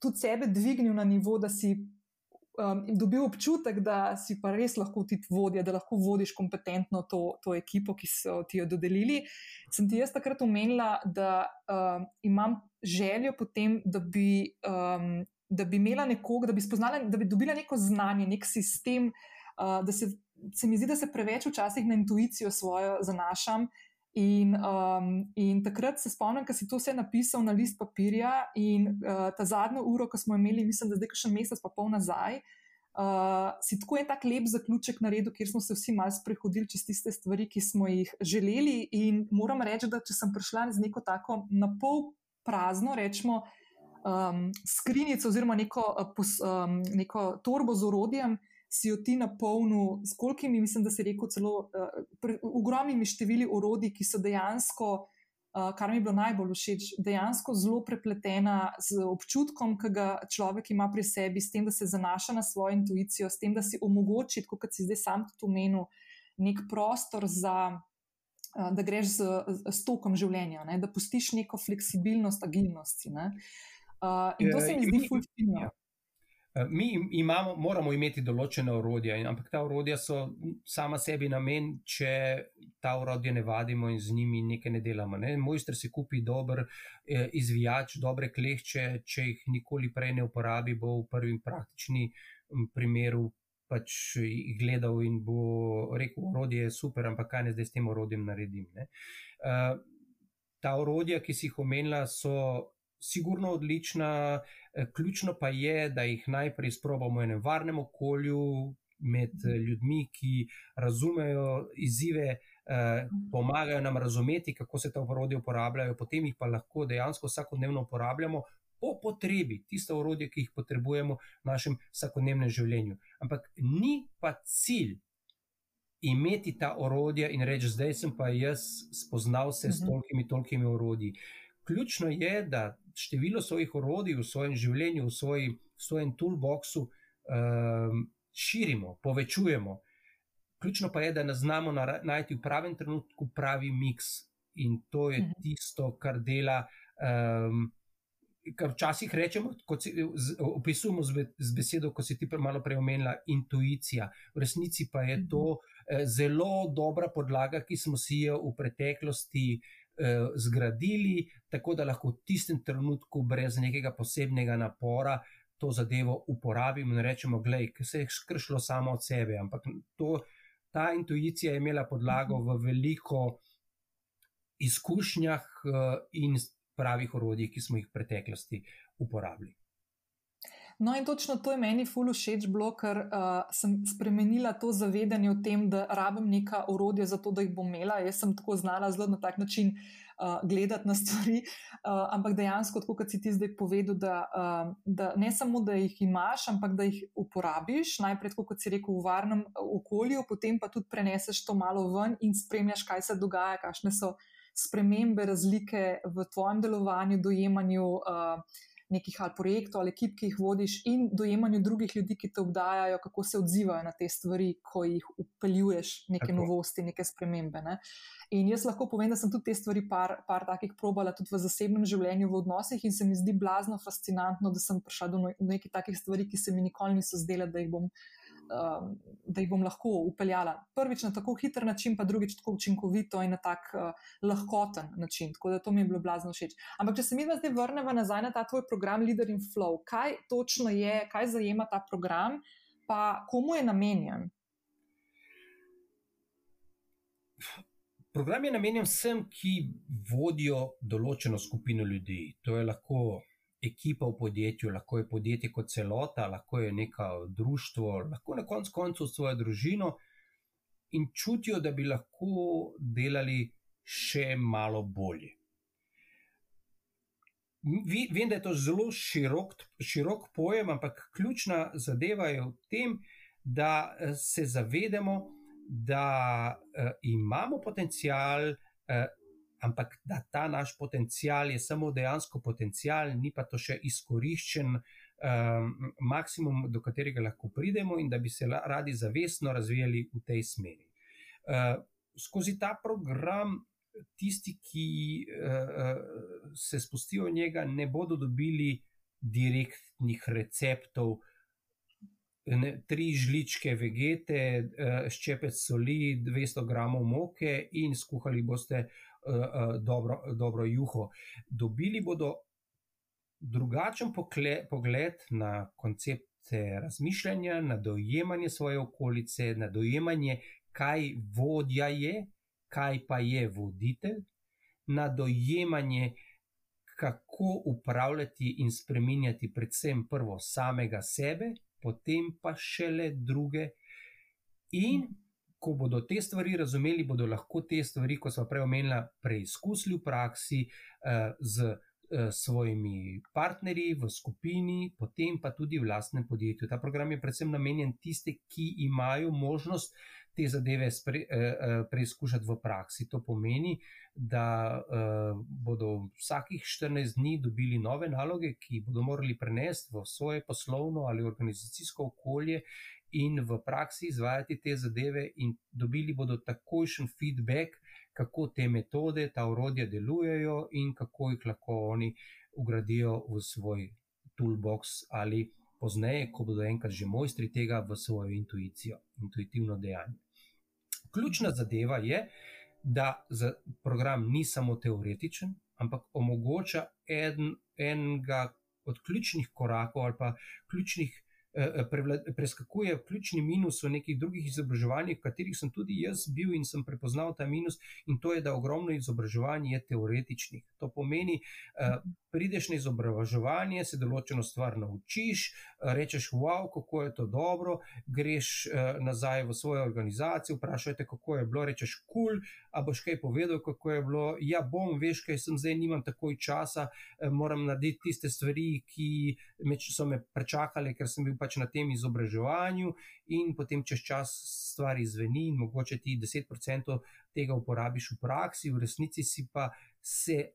tudi sebe dvignil na nivo, da si um, dobil občutek, da si pa res lahko ti vodja, da lahko vodiš kompetentno to, to ekipo, ki so ti jo dodelili. Sem ti jaz takrat omenila, da um, imam željo potem, da bi. Um, Da bi imela nekoga, da bi spoznala, da bi dobila neko znanje, nek sistem, uh, da se, se mi zdi, da se preveč včasih na intuicijo svojo zanašam In, um, in takrat se spomnim, da si to vse napisal na list papirja, in uh, ta zadnjo uro, ko smo imeli, mislim, da zdaj še mesec, pa pol nazaj, uh, si tako en tak lep zaključek naredil, kjer smo se vsi malo sprehodili čez tiste stvari, ki smo jih želeli. In moram reči, da če sem prišla z neko tako na pol prazno, rečemo, um, skrinjico oziroma neko, uh, um, neko torbo z orodjem si jo ti napolnil, s kolikimi, mislim, da si rekel, celo uh, ogromnimi števili orodij, ki so dejansko, uh, kar mi je bilo najbolj všeč, dejansko zelo prepletena z občutkom, ki ga človek ima pri sebi, s tem, da se zanaša na svojo intuicijo, s tem, da si omogoči, kot si zdaj sam tudi omenil, nek prostor za. Da greš z, z tokom življenja, ne? da pustiš neko fleksibilnost, agilnost. Ne? Uh, in to se mi zdi fulfilno. Eh, mi imamo, moramo imeti določene orodja, ampak ta orodja so sama sebi namen, če ta orodje ne vadimo in z njimi nekaj ne delamo. Ne? Mojster si kupi dober eh, izvijač, dobre klehče, če jih nikoli prej ne uporabi, bo v prvem praktični primeru pač gledal in bo rekel: orodje je super, ampak kaj ne zdaj s tem orodjem naredim. Uh, ta orodja, ki si jih omenila, so sigurno odlična, eh, ključno pa je, da jih najprej sprobamo v enem varnem okolju, med eh, ljudmi, ki razumejo izzive, eh, pomagajo nam razumeti, kako se ta urodja uporabljajo, potem jih pa lahko dejansko vsakodnevno uporabljamo. Po potrebi, tiste urodje, ki jih potrebujemo v našem vsakodnevnem življenju. Ampak ni pa cilj imeti ta orodja in reči, zdaj sem pa jaz spoznal se s mhm. tolkimi, tolkimi urodji. Ključno je, da število svojih orodij v svojem življenju, v, svoji, v svojem toolboxu um, širimo, povečujemo. Ključno pa je, da ne znamo najti v pravem trenutku pravi miks in to je mhm. tisto, kar dela. Um, Kar včasih rečemo, kot si opisujemo z besedo, ko si ti malo prej omenila, intuicija. V resnici pa je to mhm. eh, zelo dobra podlaga, ki smo si jo v preteklosti eh, zgradili, tako da lahko v tistem trenutku, brez nekega posebnega napora, to zadevo uporabimo in rečemo: Glej, se je skršilo samo od sebe. Ampak to, ta intuicija je imela podlago v veliko izkušnjah eh, in pravih orodjih, ki smo jih v preteklosti uporabili. No, in točno to je meni ful všeč, ker uh, sem spremenila to zavedanje o tem, da rabim neka orodja za to, da jih bom imela. Jaz sem tako znala zelo na tak način uh, gledati na stvari, uh, ampak dejansko, kot si ti zdaj povedal, da, uh, da ne samo, da jih imaš, ampak da jih uporabiš. Najprej, kot si rekel, v varnem okolju, potem pa tudi preneseš to malo ven in spremljaš, kaj se dogaja, kakšne so spremembe, razlike v tvojem delovanju, dojemanju. Uh, nekih ali projektov ali ekip, ki jih vodiš, in dojemanju drugih ljudi, ki te obdajajo, kako se odzivajo na te stvari, ko jih upeljuješ, neke Tako. novosti, neke spremembe. Ne? In jaz lahko povem, da sem tudi te stvari, par, par takih probala, tudi v zasebnem življenju, v odnosih, in se mi zdi blazno fascinantno, da sem prišla do no-, nekih takih stvari, ki se mi nikoli niso zdele, da jih bom um, da jih bom lahko upeljala. Prvič na tako hiter način, pa drugič tako učinkovito in na tak uh, lahkoten način. Tako da to mi je bilo blazno všeč. Ampak, če se mi zdaj vrnemo nazaj na ta tvoj program Leader in Flow, kaj točno je, kaj zajema ta program, pa komu je namenjen? Program je namenjen vsem, ki vodijo določeno skupino ljudi. To je lahko ekipa v podjetju, lahko je podjetje kot celota, lahko je neko društvo, lahko na koncu koncev svojo družino in čutijo, da bi lahko delali še malo bolje. Vem, da je to zelo širok, širok pojem, ampak ključna zadeva je v tem, da eh, se zavedamo, da uh, imamo potencial, uh, ampak da ta naš potencial je samo dejansko potencial, ni pa to še izkoriščen um, maksimum, do katerega lahko pridemo, in da bi se radi zavestno razvijali v tej smeri. Uh, skozi ta program. Tisti, ki uh, se spustijo v njega, ne bodo dobili direktnih receptov, ne, tri žličke vegete, uh, ščepec soli, 200 gramov moke in skuhali boste uh, dobro, dobro juho. Dobili bodo drugačen pogled na koncepte razmišljanja, na dojemanje svoje okolice, na dojemanje, kaj vodja je, kaj pa je voditelj, na dojemanje, kako upravljati in spreminjati, predvsem prvo samega sebe, potem pa šele druge. In ko bodo te stvari razumeli, bodo lahko te stvari, kot smo prej omenili, preizkusili v praksi uh, z uh, svojimi partnerji v skupini, potem pa tudi v lastnem podjetju. Ta program je predvsem namenjen tistim, ki imajo možnost te zadeve spre, uh, preizkušati v praksi. To pomeni, da uh, bodo vsakih 14 dni dobili nove naloge, ki bodo morali prenesti v svoje poslovno ali organizacijsko okolje in v praksi izvajati te zadeve, in dobili bodo takojšen feedback, kako te metode, ta urodja delujejo in kako jih lahko oni ugradijo v svoj toolbox ali pozneje, ko bodo enkrat že mojstri tega v svojo intuicijo, intuitivno dejanje. Ključna zadeva je, da program ni samo teoretičen, ampak omogoča en, enega od ključnih korakov ali pa ključnih preskakuje ključni minus v nekih drugih izobraževanjih, v katerih sem tudi jaz bil in sem prepoznal ta minus, in to je, da ogromno izobraževanje je teoretičnih. To pomeni, uh, prideš na izobraževanje, se določeno stvar naučiš, rečeš, wow, kako je to dobro, greš nazaj v svojo organizacijo, vprašaj te, kako je bilo, rečeš, kul, cool, a boš kaj povedal, kako je bilo. Ja, bom, veš, kaj sem zdaj, nimam takoj časa, moram narediti tiste stvari, ki so me prečakale, ker sem bil pač na tem izobraževanju, in potem čez čas stvar izveni, in mogoče ti 10% tega uporabiš v praksi, v resnici si pa se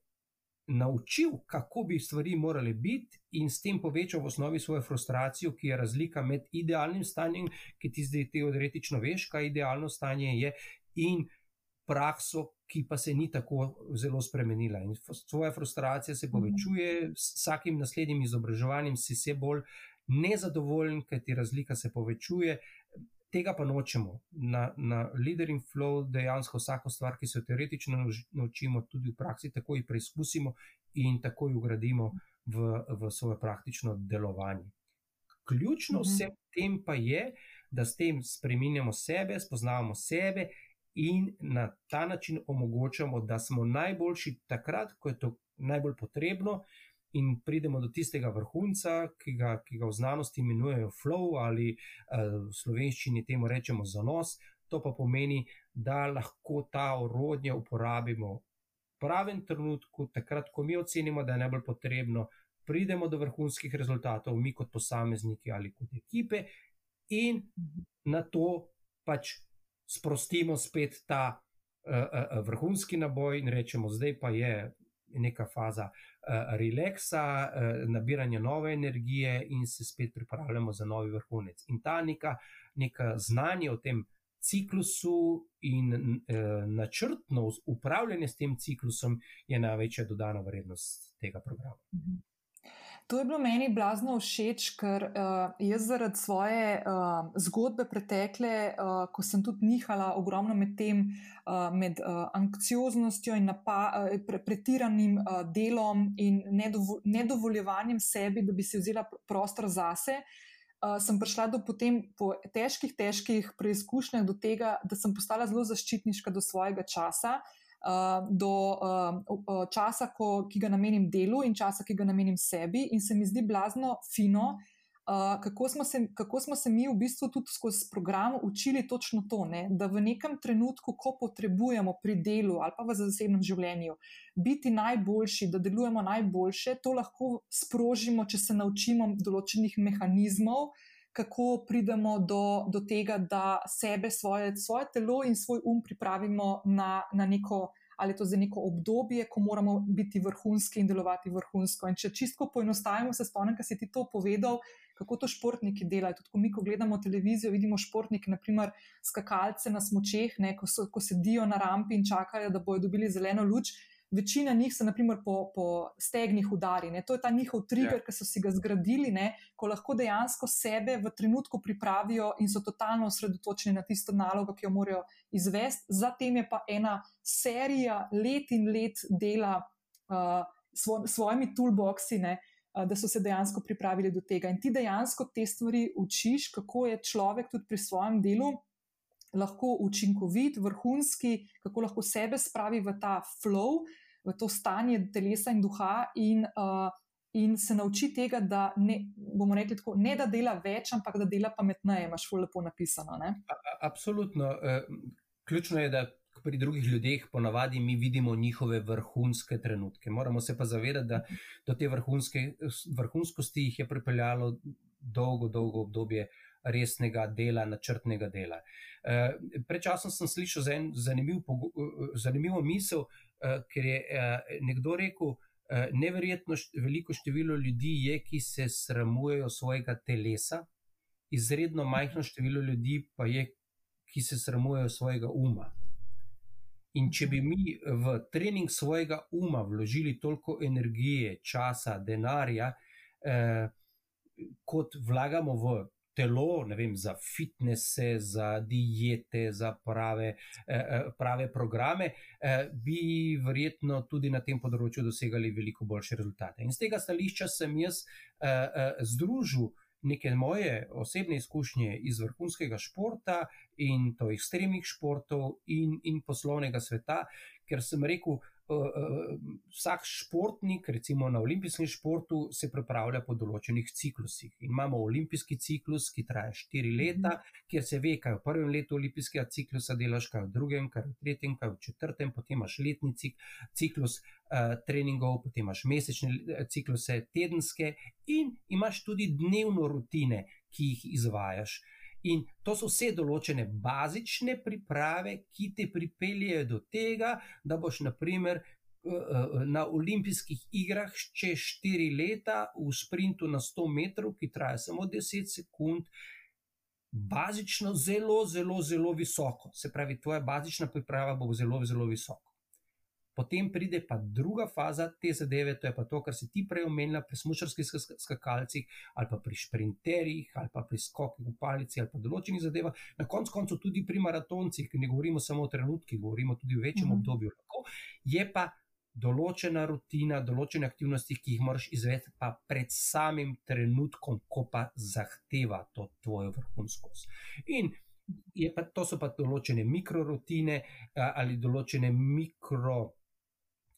naučil, kako bi stvari morale biti, in s tem povečal v osnovi svojo frustracijo, ki je razlika med idealnim stanjem, ki ti zdaj teoretično veš, kaj idealno stanje je, in prakso, ki pa se ni tako zelo spremenila. In svoja frustracija se povečuje, s vsakim naslednjim izobraževanjem si vse bolj nezadovoljen, ker ti razlika se povečuje tega pa nočemo. Na, na Leader in Flow dejansko vsako stvar, ki se jo teoretično naučimo, tudi v praksi, tako jo preizkusimo in tako jo ugradimo v, v svoje praktično delovanje. Ključno mhm. vsem tem pa je, da s tem spremenjamo sebe, spoznavamo sebe in na ta način omogočamo, da smo najboljši takrat, ko je to najbolj potrebno, in pridemo do tistega vrhunca, ki ga, ki ga v znanosti imenujejo flow ali uh, v slovenščini temu rečemo zanos. To pa pomeni, da lahko ta orodje uporabimo v pravem trenutku, takrat, ko mi ocenimo, da je najbolj potrebno, pridemo do vrhunskih rezultatov, mi kot posamezniki ali kot ekipe, in na to pač sprostimo spet ta uh, uh, vrhunski naboj in rečemo, zdaj pa je neka faza uh, relaksa, uh, nabiranja nove energije in se spet pripravljamo za novi vrhunec. In ta neka, neka znanje o tem ciklusu in uh, načrtno upravljanje s tem ciklusom je največja dodana vrednost tega programa. Mhm. To je bilo meni blazno všeč, ker uh, jaz zaradi svoje uh, zgodbe pretekle, uh, ko sem tudi nihala ogromno med tem, uh, med uh, anksioznostjo in napa, uh, pre, pretiranim uh, delom in nedovo, nedovoljevanjem sebi, da bi si vzela prostor zase. Uh, sem prišla do potem po težkih, težkih preizkušnjah do tega, da sem postala zelo zaščitniška do svojega časa. Uh, do uh, časa, ko, ki ga namenim delu in časa, ki ga namenim sebi. In se mi zdi blazno fino, uh, kako, smo se, kako smo se mi v bistvu tudi skozi program učili točno to, ne? da v nekem trenutku, ko potrebujemo pri delu ali pa v zasebnem življenju biti najboljši, da delujemo najboljše, to lahko sprožimo, če se naučimo določenih mehanizmov kako pridemo do, do tega, da sebe, svoje, svoje telo in svoj um pripravimo na, na neko. Ali je to za neko obdobje, ko moramo biti vrhunski in delovati vrhunsko. In če čisto poenostavimo, se spomnim, kaj si ti to povedal, kako to športniki delajo. Tudi, ko mi, ko gledamo televizijo, vidimo športnike, naprimer skakalce na smočeh, ne, ko, so, ko sedijo na rampi in čakajo, da bodo dobili zeleno luč večina njih se naprimer po, po stegnih udari. Ne. To je ta njihov trigger, ja. ki so si ga zgradili, ne, ko lahko dejansko sebe v trenutku pripravijo in so totalno osredotočeni na tisto nalogo, ki jo morajo izvesti. Zatem je pa ena serija let in let dela uh, svo, s svojimi toolboxi. Ne, Da so se dejansko pripravili do tega. In ti dejansko te stvari učiš, kako je človek tudi pri svojem delu lahko učinkovit, vrhunski, kako lahko sebe spravi v ta flow, v to stanje telesa in duha, in, uh, in se nauči tega, da ne, bomo rekli tako, ne da dela več, ampak da dela pametneje, imaš zelo lepo napisano. A, absolutno. E, ključno je, da. Pri drugih ljudeh ponavadi mi vidimo njihove vrhunske trenutke. Moramo se pa zavedati, da do te vrhunske, vrhunskosti jih je pripeljalo dolgo, dolgo obdobje resnega dela, načrtnega dela. Eh, Prečasno sem slišal za en zanimiv, zanimivo misel, eh, ker je eh, nekdo rekel, neverjetno veliko število ljudi je, ki se sramujejo svojega telesa, izredno majhno število ljudi pa je, ki se sramujejo svojega uma. In če bi mi v trening svojega uma vložili toliko energije, časa, denarja, eh, kot vlagamo v telo, ne vem, za fitnese, za diete, za prave, eh, eh, prave programe, eh, bi verjetno tudi na tem področju dosegali veliko boljše rezultate. In z tega stališča sem jaz združil neke moje osebne izkušnje iz vrhunskega športa in to ekstremnih športov in, in poslovnega sveta, ker sem rekel, vsak športnik, recimo na olimpijskem športu, se pripravlja po določenih ciklusih. In imamo olimpijski ciklus, ki traja štiri leta, kjer se ve, kaj v prvem letu olimpijskega ciklusa delaš, kaj v drugem, kaj v tretjem, kaj v četrtem, potem imaš letni ciklus uh, treningov, potem imaš mesečne cikluse, tedenske in imaš tudi dnevno rutine, ki jih izvajaš. In to so vse določene bazične priprave, ki te pripeljejo do tega, da boš, naprimer, eh, eh, na olimpijskih igrah čez 4 leta v sprintu na 100 metrov, ki traja samo 10 sekund, bazično zelo, zelo, zelo visoko. Se pravi, tvoja bazična priprava bo zelo, zelo visoko. Potem pride pa druga faza te zadeve, to je pa to, kar si ti prej omenila pri smočarskih skakalcih, ali pa pri sprinterjih, ali pa pri skokih v palici, ali pa določenih zadevah, na koncu koncev tudi pri maratoncih, ker ne govorimo samo o trenutkih, govorimo tudi o večjem mm -hmm. obdobju. Lahko. Je pa določena rutina, določene aktivnosti, ki jih moraš izvesti, pa pred samim trenutkom, ko pa zahteva to tvojo vrhunskost. In pa, to so pa določene mikrorutine ali določene mikro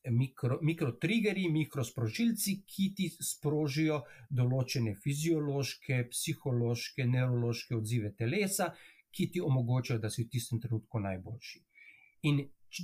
mikrotrigeri, mikro mikrosprožilci, ki ti sprožijo določene fiziološke, psihološke, nevrološke odzive telesa, ki ti omogočajo, da si v tistem trenutku najboljši. In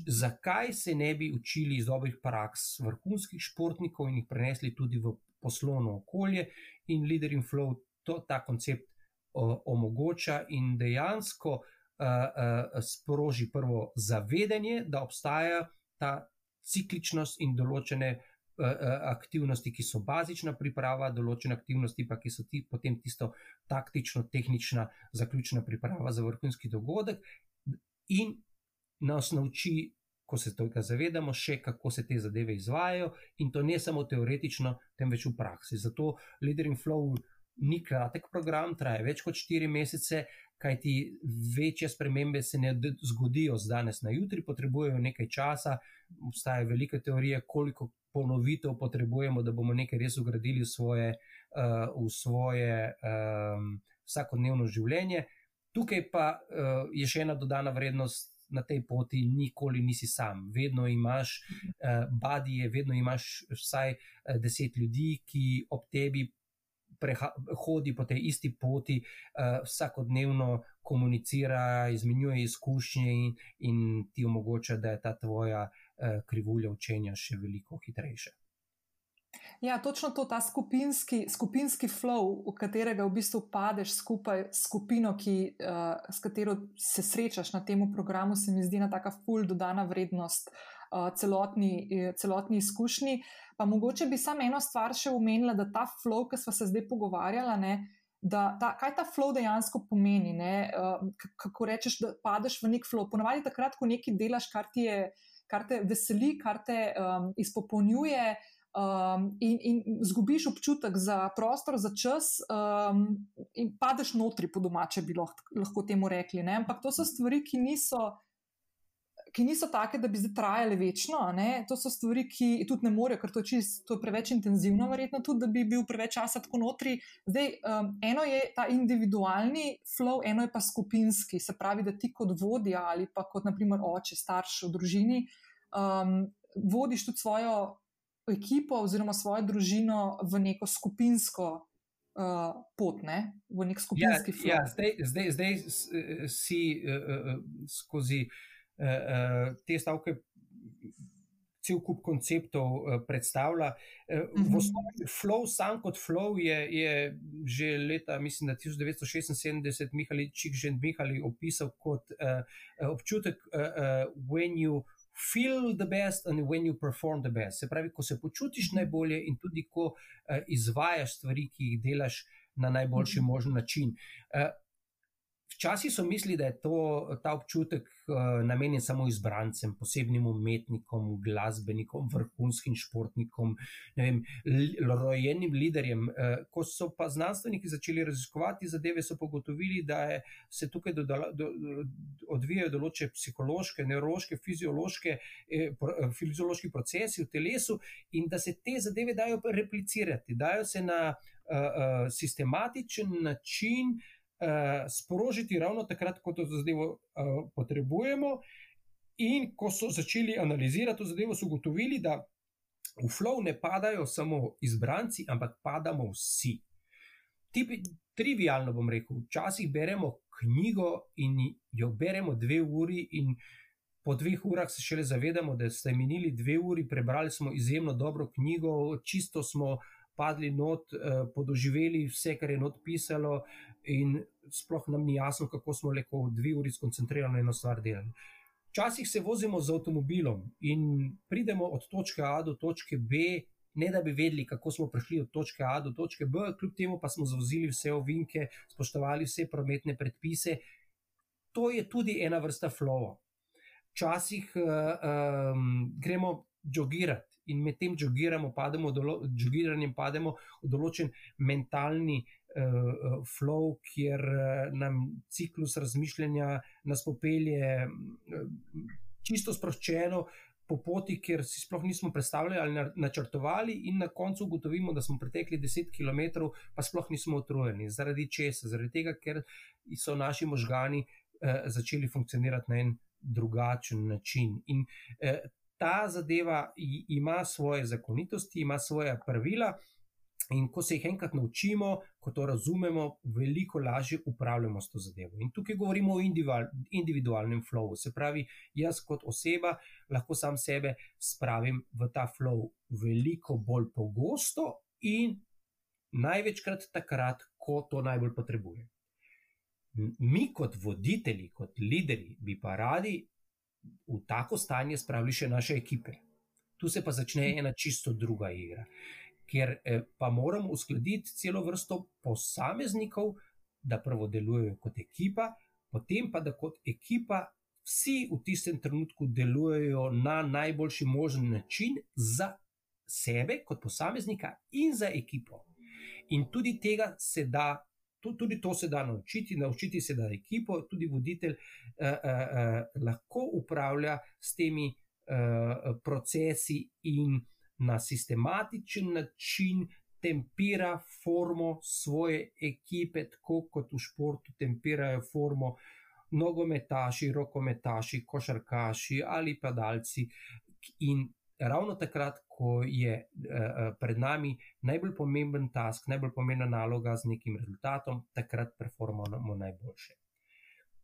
zakaj se ne bi učili iz dobrih praks vrhunskih športnikov in jih prenesli tudi v poslovno okolje, in Leader in Flow to, ta koncept o, omogoča in dejansko uh, uh, sproži prvo zavedanje, da obstaja ta cikličnost in določene uh, aktivnosti, ki so bazična priprava, določene aktivnosti pa, so ti, potem tisto taktično-tehnična zaključna priprava za vrhunski dogodek, in nas nauči. Ko se tega zavedamo, še kako se te zadeve izvajajo, in to ne samo teoretično, temveč v praksi. Zato Leader in Flow ni kratek program, traja več kot 4 mesece, kajti večje spremembe se ne zgodijo z danes na jutri, potrebujejo nekaj časa. Obstajajo velike teorije, koliko ponovitev potrebujemo, da bomo nekaj res ugradili v svoje, uh, v svoje um, vsakodnevno življenje. Tukaj pa uh, je še ena dodana vrednost. Na tej poti nikoli nisi sam, vedno imaš uh, badije, vedno imaš vsaj deset ljudi, ki ob tebi hodi po tej isti poti, uh, vsakodnevno komunicira, izmenjuje izkušnje in, in ti omogoča, da je ta tvoja uh, krivulja učenja še veliko hitrejša. Ja, točno to, ta skupinski, skupinski flow, v katerega v bistvu padeš skupaj s skupino, ki, uh, s katero se srečaš na tem programu, se mi zdi ena taka full dodana vrednost uh, celotni, celotni izkušnji. Pa mogoče bi samo eno stvar še omenila, da ta flow, ki smo se zdaj pogovarjali, ne. Da, ta, kaj ta flow dejansko pomeni? Uh, kako rečeš, da padeš v nek flow? Ponavadi takrat, ko nekaj delaš, kar, je, kar te veseli, kar te um, izpopolnjuje, um, in, in zgubiš občutek za prostor, za čas, um, in padeš notri, po domače bi lahko, lahko temu rekli. Ne? Ampak to so stvari, ki niso. Ki niso take, da bi zdaj trajale večno, to so stvari, ki tudi ne morejo, ker to čist, to je preveč intenzivno, verjetno tudi, da bi bil preveč časa tako notri. Zdaj, um, eno je ta individualni flow, eno je pa skupinski, se pravi, da ti kot vodja ali pa kot naprimer oče, starš v družini, um, vodiš tudi svojo ekipo oziroma svojo družino v neko skupinsko uh, pot, ne? v nek skupinski film. Ja, ja, zdaj, zdaj, zdaj si uh, skozi uh, uh, te stavke. Cel kup konceptov uh, predstavlja. V mhm. osnovi flow, sam kot flow, je, je že leta, mislim, 1976, Mihajlo Čikžen Mihajlo opisal kot uh, občutek, uh, uh, when you feel the best and when you perform the best. Se pravi, ko se počutiš mhm. najbolje in tudi ko uh, izvajaš stvari, ki jih delaš na najboljši mhm. možen način. Uh, Včasih so mislili, da je to, ta občutek uh, namenjen samo izbrancem, posebnim umetnikom, glasbenikom, vrhunskim športnikom, vem, rojenim liderjem. Uh, ko so pa znanstveniki začeli raziskovati zadeve, so pogotovili, da je, se tukaj do, do, do, odvijajo določene psihološke, nevrološke, fiziološke, eh, pro, fiziološki procesi v telesu in da se te zadeve dajo replicirati, dajo se na uh, uh, sistematičen način. Eh, sprožiti ravno takrat, ko to zadevo uh, potrebujemo. In ko so začeli analizirati to zadevo, so ugotovili, da v flow ne padajo samo izbranci, ampak padamo vsi. Tipi, trivialno bom rekel, včasih beremo knjigo in jo beremo dve uri, in po dveh urah se šele zavedamo, da ste minili dve uri, prebrali smo izjemno dobro knjigo, čisto smo uh, padli not, eh, podoživeli vse, kar je not pisalo, in sploh nam ni jasno, kako smo lahko dve uri skoncentrirani na eno stvar delali. Včasih se vozimo z avtomobilom in pridemo od točke A do točke B, ne da bi vedeli, kako smo prišli od točke A do točke B, kljub temu pa smo zavozili vse ovinke, spoštovali vse prometne predpise. To je tudi ena vrsta flow. Včasih uh, um, gremo jogirati in med tem jogiramo, pademo, dolo, jogiranjem pademo v določen mentalni uh, flow, kjer uh, nam ciklus razmišljanja nas popelje uh, čisto sproščeno. Po poti, kjer si sploh nismo predstavljali ali načrtovali, in na koncu ugotovimo, da smo pretekli 10 km, pa sploh nismo utrujeni. Zaradi česa? Zaradi tega, ker so naši možgani eh, začeli funkcionirati na en drugačen način. In eh, ta zadeva ima svoje zakonitosti, ima svoje pravila. In ko se jih enkrat naučimo, ko to razumemo, veliko lažje upravljamo s to zadevo. In tukaj govorimo o individualnem flowu. Se pravi, jaz kot oseba lahko sam sebe spravim v ta flow veliko bolj pogosto in največkrat takrat, ko to najbolj potrebujem. Mi, kot voditelji, kot lideri, bi pa radi v tako stanje spravili še naše ekipe. Tu se pa začne ena čisto druga igra ker eh, pa moramo uskladiti celo vrsto posameznikov, da prvo delujejo kot ekipa, potem pa da kot ekipa vsi v tistem trenutku delujejo na najboljši možen način za sebe, kot posameznika in za ekipo. In tudi tega se da. Tudi to se da naučiti, naučiti se da ekipo, tudi voditelj eh, eh, eh, lahko upravlja s temi eh, procesi in na sistematičen način tempira formo svoje ekipe, tako kot v športu tempirajo formo nogometaši, rokometaši, košarkaši ali padalci. In ravno takrat, ko je uh, pred nami najbolj pomemben task, najbolj pomembna naloga z nekim rezultatom, takrat performamo najboljše.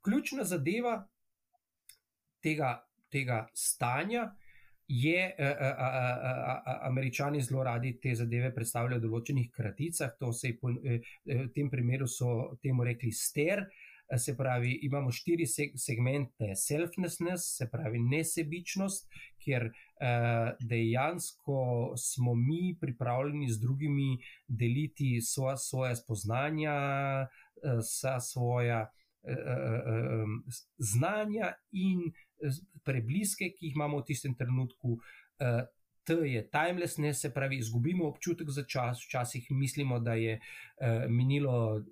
Ključna zadeva tega, tega stanja je, a, a, a, a, a, američani zelo radi te zadeve predstavljajo v določenih kraticah. To se je po, e, e, v tem primeru so temu rekli ster. Se pravi, imamo štiri segmente selfness, se pravi nesebičnost, kjer uh, dejansko smo mi pripravljeni z drugimi deliti svoja, svoja spoznanja, uh, svoja uh, uh, znanja in prebliske, ki jih imamo v tistem trenutku. T je timelessness, se pravi, izgubimo občutek za čas, včasih mislimo, da je uh, minilo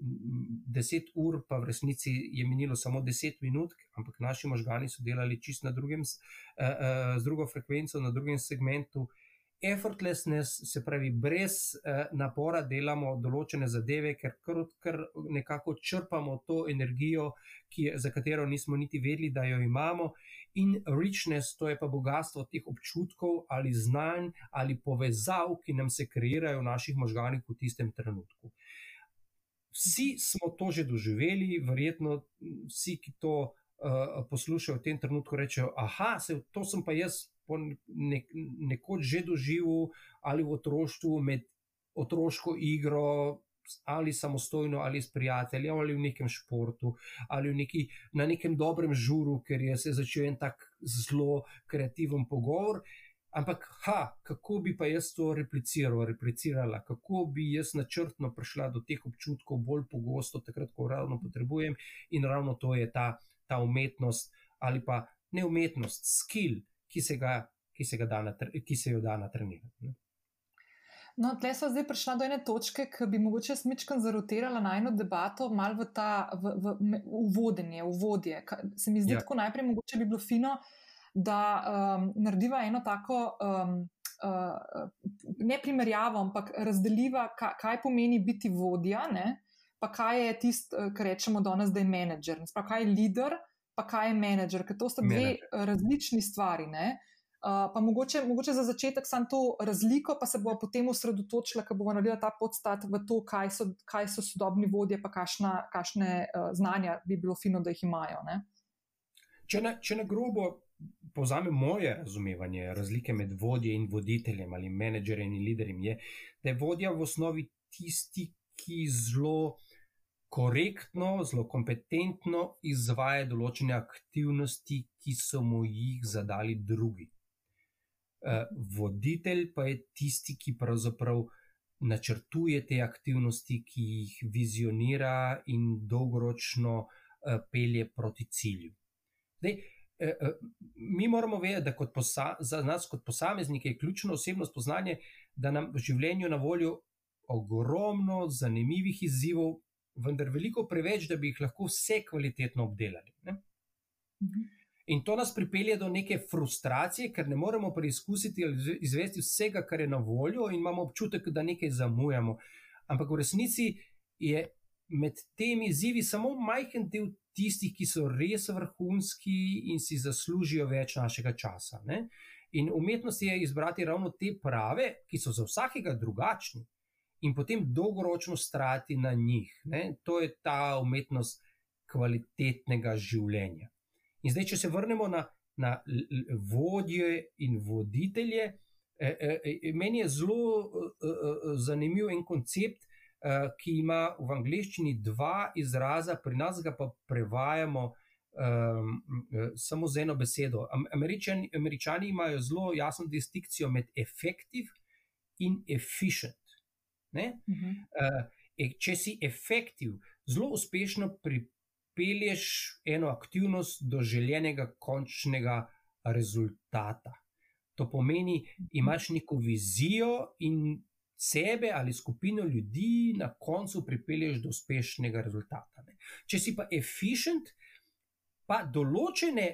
10 ur, pa v resnici je minilo samo 10 minut, ampak naši možgani so delali čist na drugem, uh, uh, z drugo frekvenco, na drugem segmentu. Effortlessness, se pravi, brez uh, napora delamo določene zadeve, ker kar, kar nekako črpamo to energijo, ki, za katero nismo niti vedeli, da jo imamo, in richness, to je pa bogatstvo teh občutkov ali znanj ali povezav, ki nam se kreirajo v naših možganjih v tistem trenutku. Vsi smo to že doživeli, verjetno vsi, ki to uh, poslušajo v tem trenutku, rečejo: Ah, to sem pa jaz nek, nekoč že doživel ali v otroštvu med otroško igro, ali samostojno, ali s prijateljem, ali v nekem športu, ali neki, na nekem dobrem žuru, ker je se začel en tak zelo kreativen pogovor. Ampak, ha, kako bi pa jaz to repliciral, replicirala, kako bi jaz načrtno prišla do teh občutkov bolj pogosto, takrat, ko ravno potrebujem, in ravno to je ta, ta umetnost ali pa ne umetnost, skill, ki se, ga, ki se, ga da, ki se jo da na trenirati. No, tle smo zdaj prišli do ene točke, ki bi mogoče smičkam zarotirala na eno debato, malo v ta v, v, v vodenje, v vodje. Se mi zdi, ja. tako najprej mogoče bi bilo fino, da um, narediva eno tako. Um, Uh, ne primerjavo, ampak razdeliva, kaj, kaj pomeni biti vodja, ne? pa kaj je tisto, kar rečemo danes, da je menedžer. Sprav, kaj je voditelj, pa kaj je menedžer, ker to sta dve Manager. različni stvari. Uh, Uh, pa mogoče, mogoče za začetek samo to razliko, pa se bo potem osredotočila, ko bomo naredili ta podstat v to, kaj so, kaj so sodobni vodje, pa kašna, kašne uh, znanja bi bilo fino, da jih imajo. Ne? Če na, če na grobo povzamem moje razumevanje razlike med vodje in voditeljem ali menedžerjem in liderjem, je, da je vodja v osnovi tisti, ki zelo korektno, zelo kompetentno izvaja določene aktivnosti, ki so mu jih zadali drugi. Eh, voditelj pa je tisti, ki pravzaprav načrtuje te aktivnosti, ki jih vizionira in dolgoročno uh, pelje proti cilju. Zdaj, uh, mi moramo vedeti, da posa, za nas, kot posameznike, je ključno osebno spoznanje, da nam v življenju na voljo ogromno zanimivih izzivov, vendar veliko preveč, da bi jih lahko vse kvalitetno obdelali. Mhm. In to nas pripelje do neke frustracije, ker ne moremo preizkusiti ali izvesti vsega, kar je na voljo, in imamo občutek, da nekaj zamujamo. Ampak v resnici je med temi izzivi samo majhen del tistih, ki so res vrhunski in si zaslužijo več našega časa. Ne? In umetnost je izbrati ravno te prave, ki so za vsakega drugačni, in potem dolgoročno strati na njih. Ne? To je ta umetnost kvalitetnega življenja. In zdaj, če se vrnemo na, na vodje in voditelje, eh, eh, meni je zelo eh, zanimiv en koncept, ki ima v angleščini dva izraza, pri nas ga pa prevajamo um, samo z eno besedo. Američani, američani imajo zelo jasno distinkcijo med effective in efficient. Uh -huh. uh, če si efektiv, zelo uspešno pripelješ eno aktivnost do željenega končnega rezultata. To pomeni, imaš neko vizijo in sebe ali skupino ljudi na koncu pripelješ do uspešnega rezultata. Ne. Če si pa efficient, pa določene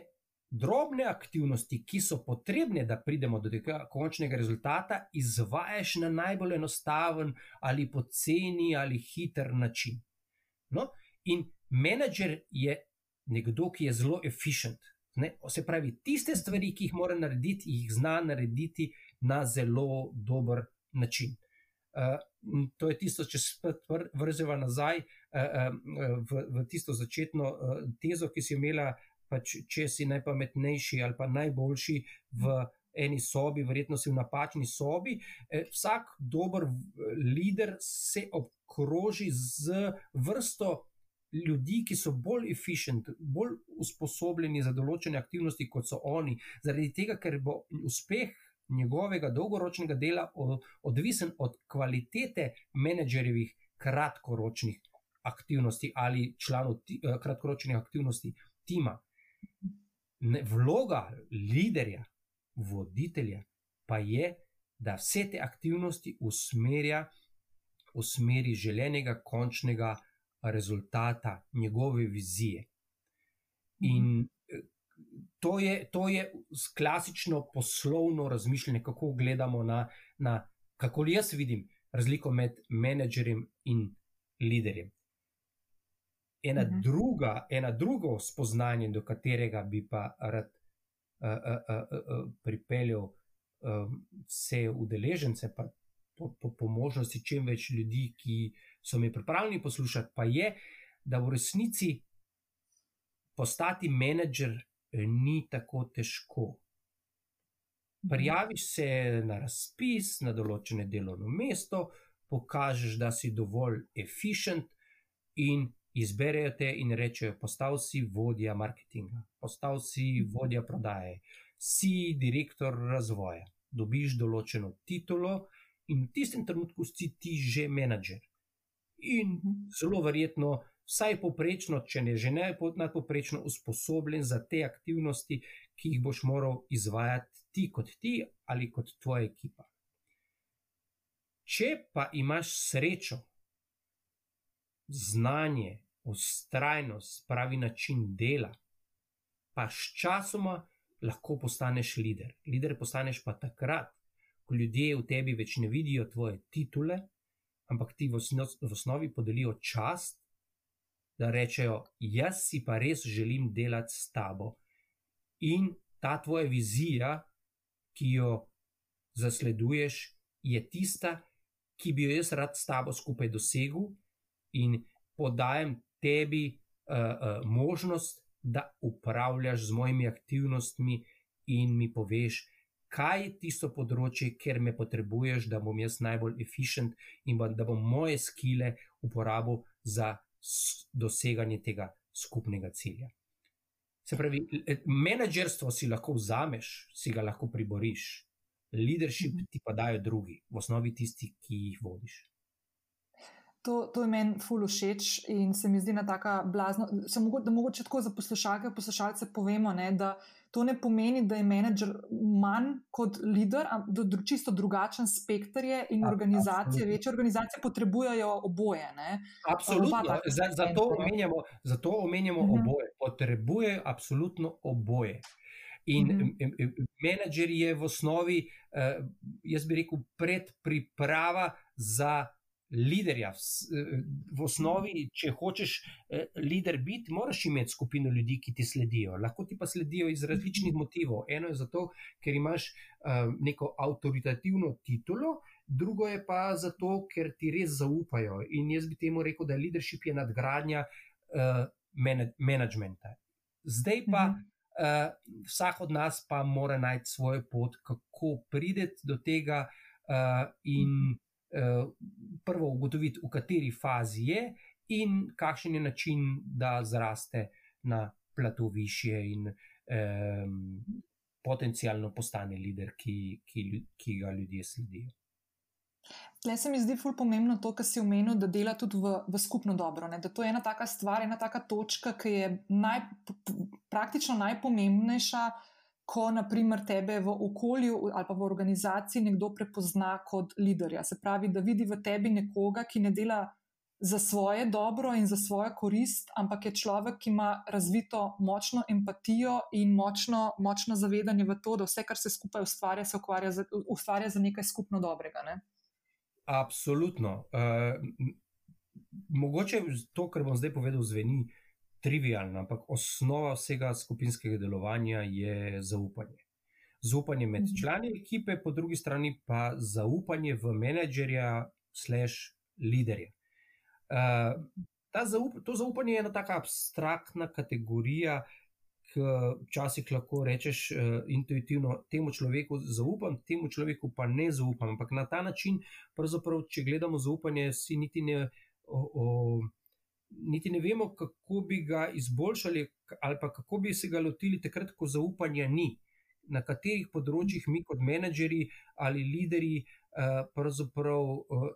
drobne aktivnosti, ki so potrebne, da pridemo do tega končnega rezultata, izvajaš na najbolj enostaven ali poceni ali hiter način. No? In menedžer je nekdo, ki je zelo efficient. Ne? Se pravi, tiste stvari, ki jih mora narediti, jih zna narediti na zelo dober način. Uh, to je tisto, če se vrzeva nazaj uh, uh, v, v tisto začetno uh, tezo, ki si imela pač, če si najpametnejši ali pa najboljši v eni sobi, verjetno si v napačni sobi. Eh, vsak dober voditelj se obkroži z vrsto ljudi, ki so bolj efficient, bolj usposobljeni za določene aktivnosti, kot so oni, zaradi tega, ker bo uspeh. Njegovega dolgoročnega dela odvisen od kvalitete menedžerjevih kratkoročnih aktivnosti ali članov eh, kratkoročnih aktivnosti tima. Ne, vloga voditelja, voditelja pa je, da vse te aktivnosti usmerja v smeri željenega končnega rezultata, njegove vizije. In eh, to je, to je klasično poslovno razmišljanje, kako gledamo na, na kako jaz vidim razliko med menedžerjem in voditeljem ena, uh mhm. -huh. druga, ena drugo spoznanje, do katerega bi pa rad uh, uh, uh, uh, pripeljal um, vse udeležence, pa po, po, po možnosti čim več ljudi, ki so mi pripravljeni poslušati, pa je, da v resnici postati menedžer ni tako težko. Mhm. Prijaviš se na razpis, na določene delovno mesto, pokažeš, da si dovolj efficient in izberejo te in rečejo: Postal si vodja marketinga, postal si mhm. vodja prodaje, si direktor razvoja, dobiš določeno titulo in v tistem trenutku si ti že menedžer. In mhm. zelo verjetno, vsaj poprečno, če ne že ne nadpoprečno, usposobljen za te aktivnosti, ki jih boš moral izvajati ti kot ti ali kot tvoja ekipa. Če pa imaš srečo, znanje, ustrajnost, pravi način dela, pa sčasoma lahko postaneš voditelj. Voditelj postaneš pa takrat, ko ljudje v tebi več ne vidijo tvoje titule, ampak ti v osnovi podelijo čast, da rečejo: Jaz si pa res želim delati s tabo. In ta tvoja vizija, ki jo zasleduješ, je tista, ki bi jo jaz rad s tabo skupaj dosegel, in podajam tebi uh, uh, možnost, da upravljaš z mojimi aktivnostmi in mi poveš, kaj je tisto področje, kjer me potrebuješ, da bom jaz najbolj efficient in da bom moje skile uporabil za doseganje tega skupnega cilja. Se pravi, menedžerstvo si lahko vzameš, si ga lahko priboriš, leadership mhm. ti pa dajo drugi, v osnovi tisti, ki jih vodiš. To, to je meni ful všeč in se mi zdi na taka blazna. Mogo, da mogoče tako za poslušalke, poslušalce povemo, ne, da to ne pomeni, da je menedžer manj kot voditelj, ampak čisto drugačen spektr je in organizacije, A, večje organizacije potrebujejo oboje. Ne. Absolutno. Zato omenjamo, zato omenjamo uh mhm. -huh. oboje. Potrebujejo absolutno oboje. In mhm. -huh. menedžer je v osnovi, uh, jaz bi rekel, predpriprava za liderja. V osnovi, če hočeš lider biti, moraš imeti skupino ljudi, ki ti sledijo. Lahko ti pa sledijo iz različnih motivov. Eno je zato, ker imaš neko avtoritativno titulo, drugo je pa zato, ker ti res zaupajo. In jaz bi temu rekel, da leadership je nadgradnja menedžmenta. Zdaj pa. Mhm. Uh, vsak od nas pa mora najti svojo pot, kako prideti do tega, uh, in uh, prvo ugotoviti, v kateri fazi je, in kakšen je način, da zraste na plato više in um, potencialno postane voditelj, ki, ki, ki ga ljudje sledijo. Le se mi zdi ful pomembno to, kar si omenil, da dela tudi v, v skupno dobro. Ne? Da to je ena taka stvar, ena taka točka, ki je naj, praktično najpomembnejša, ko naprimer tebe v okolju ali pa v organizaciji nekdo prepozna kot voditelja. Se pravi, da vidi v tebi nekoga, ki ne dela za svoje dobro in za svojo korist, ampak je človek, ki ima razvito močno empatijo in močno, močno zavedanje v to, da vse, kar se skupaj ustvarja, se ukvarja za, ustvarja za nekaj skupno dobrega. Ne? Absolutno. Uh, mogoče to, kar bom zdaj povedal, zveni trivialno, ampak osnova vsega skupinskega delovanja je zaupanje. Zaupanje med mhm. člani ekipe, po drugi strani pa zaupanje v menedžerja, slash, liderja. Uh, zaup to zaupanje je ena tako abstraktna kategorija, ki včasih lahko rečeš uh, intuitivno: temu človeku zaupam, temu človeku pa ne zaupam. Ampak na ta način, če gledamo zaupanje, si niti ne, o, o, niti ne vemo, kako bi ga izboljšali, ali pa kako bi se ga lotili, takrat, ko zaupanja ni. Na katerih področjih mi, kot menedžeri ali lideri, uh, pravzaprav uh,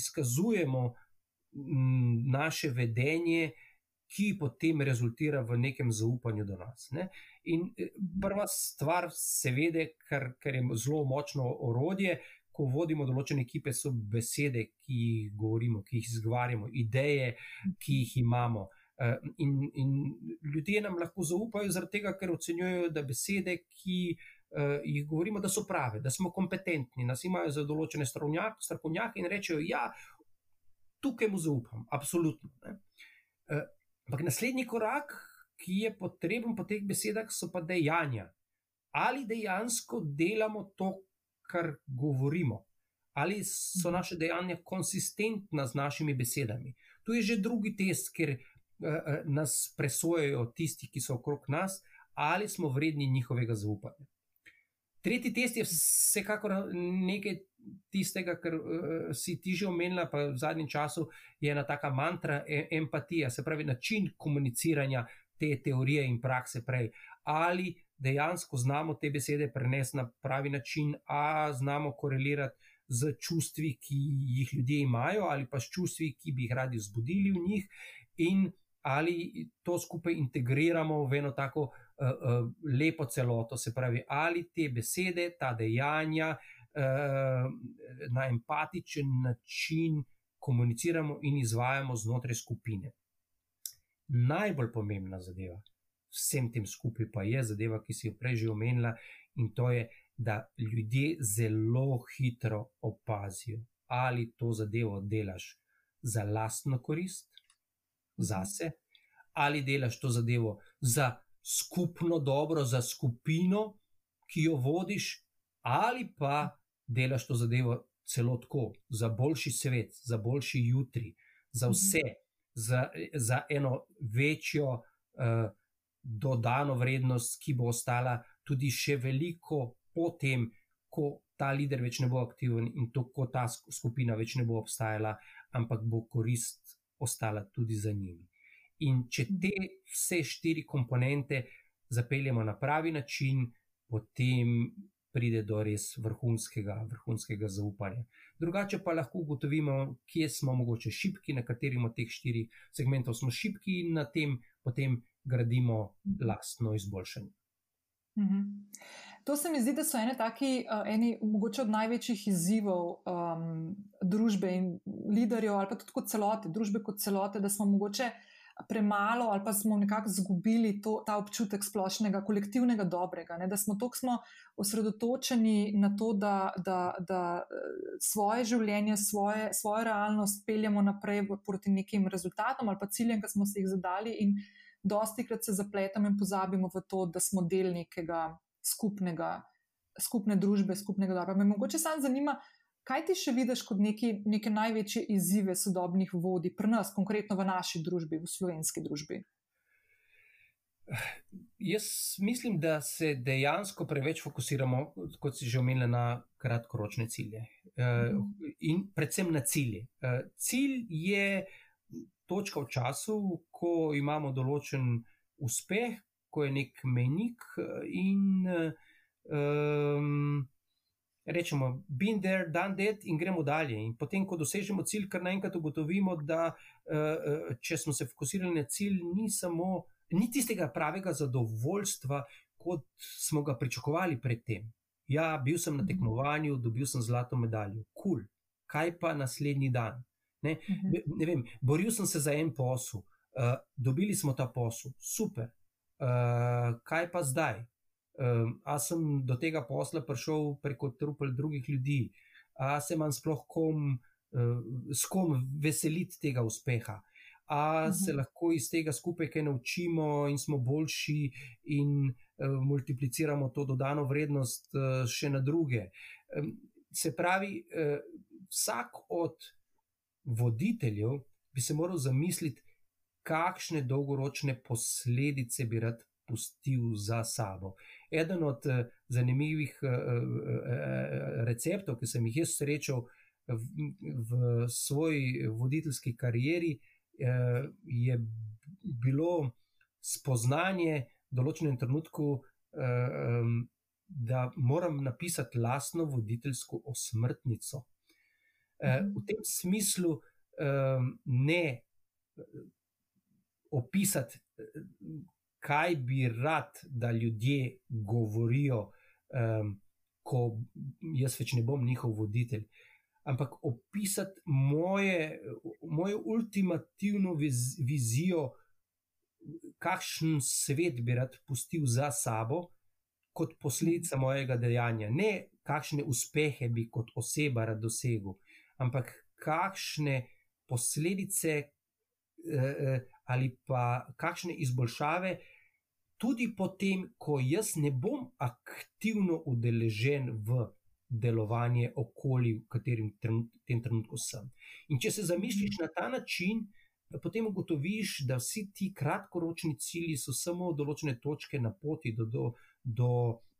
izkazujemo naše vedenje, ki potem rezultira v nekem zaupanju do nas. Ne? In eh, prva stvar, seveda, ker, ker je zelo močno orodje, ko vodimo določene ekipe, so besede, ki jih govorimo, ki jih izgovarjamo, ideje, ki jih imamo. Eh, in, in ljudje nam lahko zaupajo, zaradi tega, ker ocenjujejo, da besede, ki uh, jih govorimo, da so prave, da smo kompetentni, nas imajo za določene strokovnjake in rečejo, ja, tukaj mu zaupam, absolutno. Uh, ampak naslednji korak, ki je potreben po teh besedah, so pa dejanja. Ali dejansko delamo to, kar govorimo, ali so mhm. naše dejanja konsistentna z našimi besedami. Tu je že drugi test, ker uh, nas presojajo tisti, ki so okrog nas, ali smo vredni njihovega zaupanja. Tretji test je vsekakor nekaj tistega, kar uh, si ti že omenila, pa v zadnjem času je ena taka mantra e empatija, se pravi način komuniciranja te teorije in prakse prej. Ali dejansko znamo te besede prenesti na pravi način, a znamo korelirati z čustvi, ki jih ljudje imajo, ali pa s čustvi, ki bi jih radi vzbudili v njih, in ali to skupaj integriramo v eno tako uh, uh, lepo celoto, se pravi, ali te besede, ta dejanja uh, na empatičen način komuniciramo in izvajamo znotraj skupine. Najbolj pomembna zadeva vsem tem skupaj pa je zadeva, ki si jo prej že omenila, in to je, da ljudje zelo hitro opazijo, ali to zadevo delaš za lastno korist, zase, ali delaš to zadevo za skupno dobro, za skupino, ki jo vodiš, ali pa delaš to zadevo celo tako, za boljši svet, za boljši jutri, za mhm. vse, za, za eno večjo uh, dodano vrednost, ki bo ostala tudi še veliko potem, ko ta lider več ne bo aktiven in to, ko ta skupina več ne bo obstajala, ampak bo korist ostala tudi za njimi. In če te vse štiri komponente zapeljemo na pravi način, potem pride do res vrhunskega, vrhunskega zaupanja. Drugače pa lahko ugotovimo, kje smo mogoče šipki, na katerem od teh štirih segmentov smo šipki in na tem potem gradimo lastno izboljšanje. Mhm. To se mi zdi, da so ene taki, eni mogoče od največjih izzivov um, družbe in liderjev, ali pa tudi kot celote, družbe kot celote, da smo mogoče premalo ali pa smo nekako izgubili ta občutek splošnega, kolektivnega dobrega, ne? da smo tako osredotočeni na to, da, da, da svoje življenje, svoje, svojo realnost peljemo naprej proti nekim rezultatom ali pa ciljem, ki smo si jih zadali. In dosti krat se zapletamo in pozabimo v to, da smo del nekega skupnega, skupne družbe, skupnega dobra. Me mogoče samo zanima, kaj ti še vidiš kot neki, neke največje izzive sodobnih vodij, pri nas, konkretno v naši družbi, v slovenski družbi? Jaz mislim, da se dejansko preveč fokusiramo, kot si že omenila, na kratkoročne cilje mhm. in predvsem na cilje. Cilj je točka v času, ko imamo določen uspeh, ko je nek menik in um, rečemo, been there, done that, in gremo dalje. In potem, ko dosežemo cilj, kar naenkrat ugotovimo, da uh, če smo se fokusirali na cilj, ni samo, ni tistega pravega zadovoljstva, kot smo ga pričakovali predtem. Ja, bil sem na mhm. tekmovanju, dobil sem zlato medaljo, kul, cool. kaj pa naslednji dan. Ne, mhm. ne vem, boril sem se za en posel, uh, dobili smo ta posel, super. Uh, kaj pa zdaj? Um, a sem do tega posla prišel preko trupel drugih ljudi, a se imam sploh kom, uh, s kom veseliti tega uspeha, a -huh. se lahko iz tega skupaj kaj naučimo in smo boljši in uh, multipliciramo to dodano vrednost uh, še na druge. Um, se pravi, uh, vsak od voditeljev bi se moral zamisliti, kakšne dolgoročne posledice bi rad pustil za sabo. Eden od uh, zanimivih uh, uh, receptov, ki sem jih jaz srečal v, v svoji voditeljski karieri, je bilo spoznanje v določenem trenutku, da moram napisati lastno voditeljsko osmrtnico. Uh, v tem smislu ne opisati kaj bi rad, da ljudje govorijo, um, ko jaz več ne bom njihov voditelj. Ampak opisati moje, mojo ultimativno viz, vizijo, kakšen svet bi rad pustil za sabo, kot posledica mojega dejanja. Ne kakšne uspehe bi kot oseba rad dosegel, ampak kakšne posledice eh, eh ali pa kakšne izboljšave, tudi potem, ko jaz ne bom aktivno udeležen v delovanje okolja, v katerem trenut, tem trenutku sem. In če se zamisliš na ta način, potem ugotoviš, da vsi ti kratkoročni cilji so samo določene točke na poti do, do, do,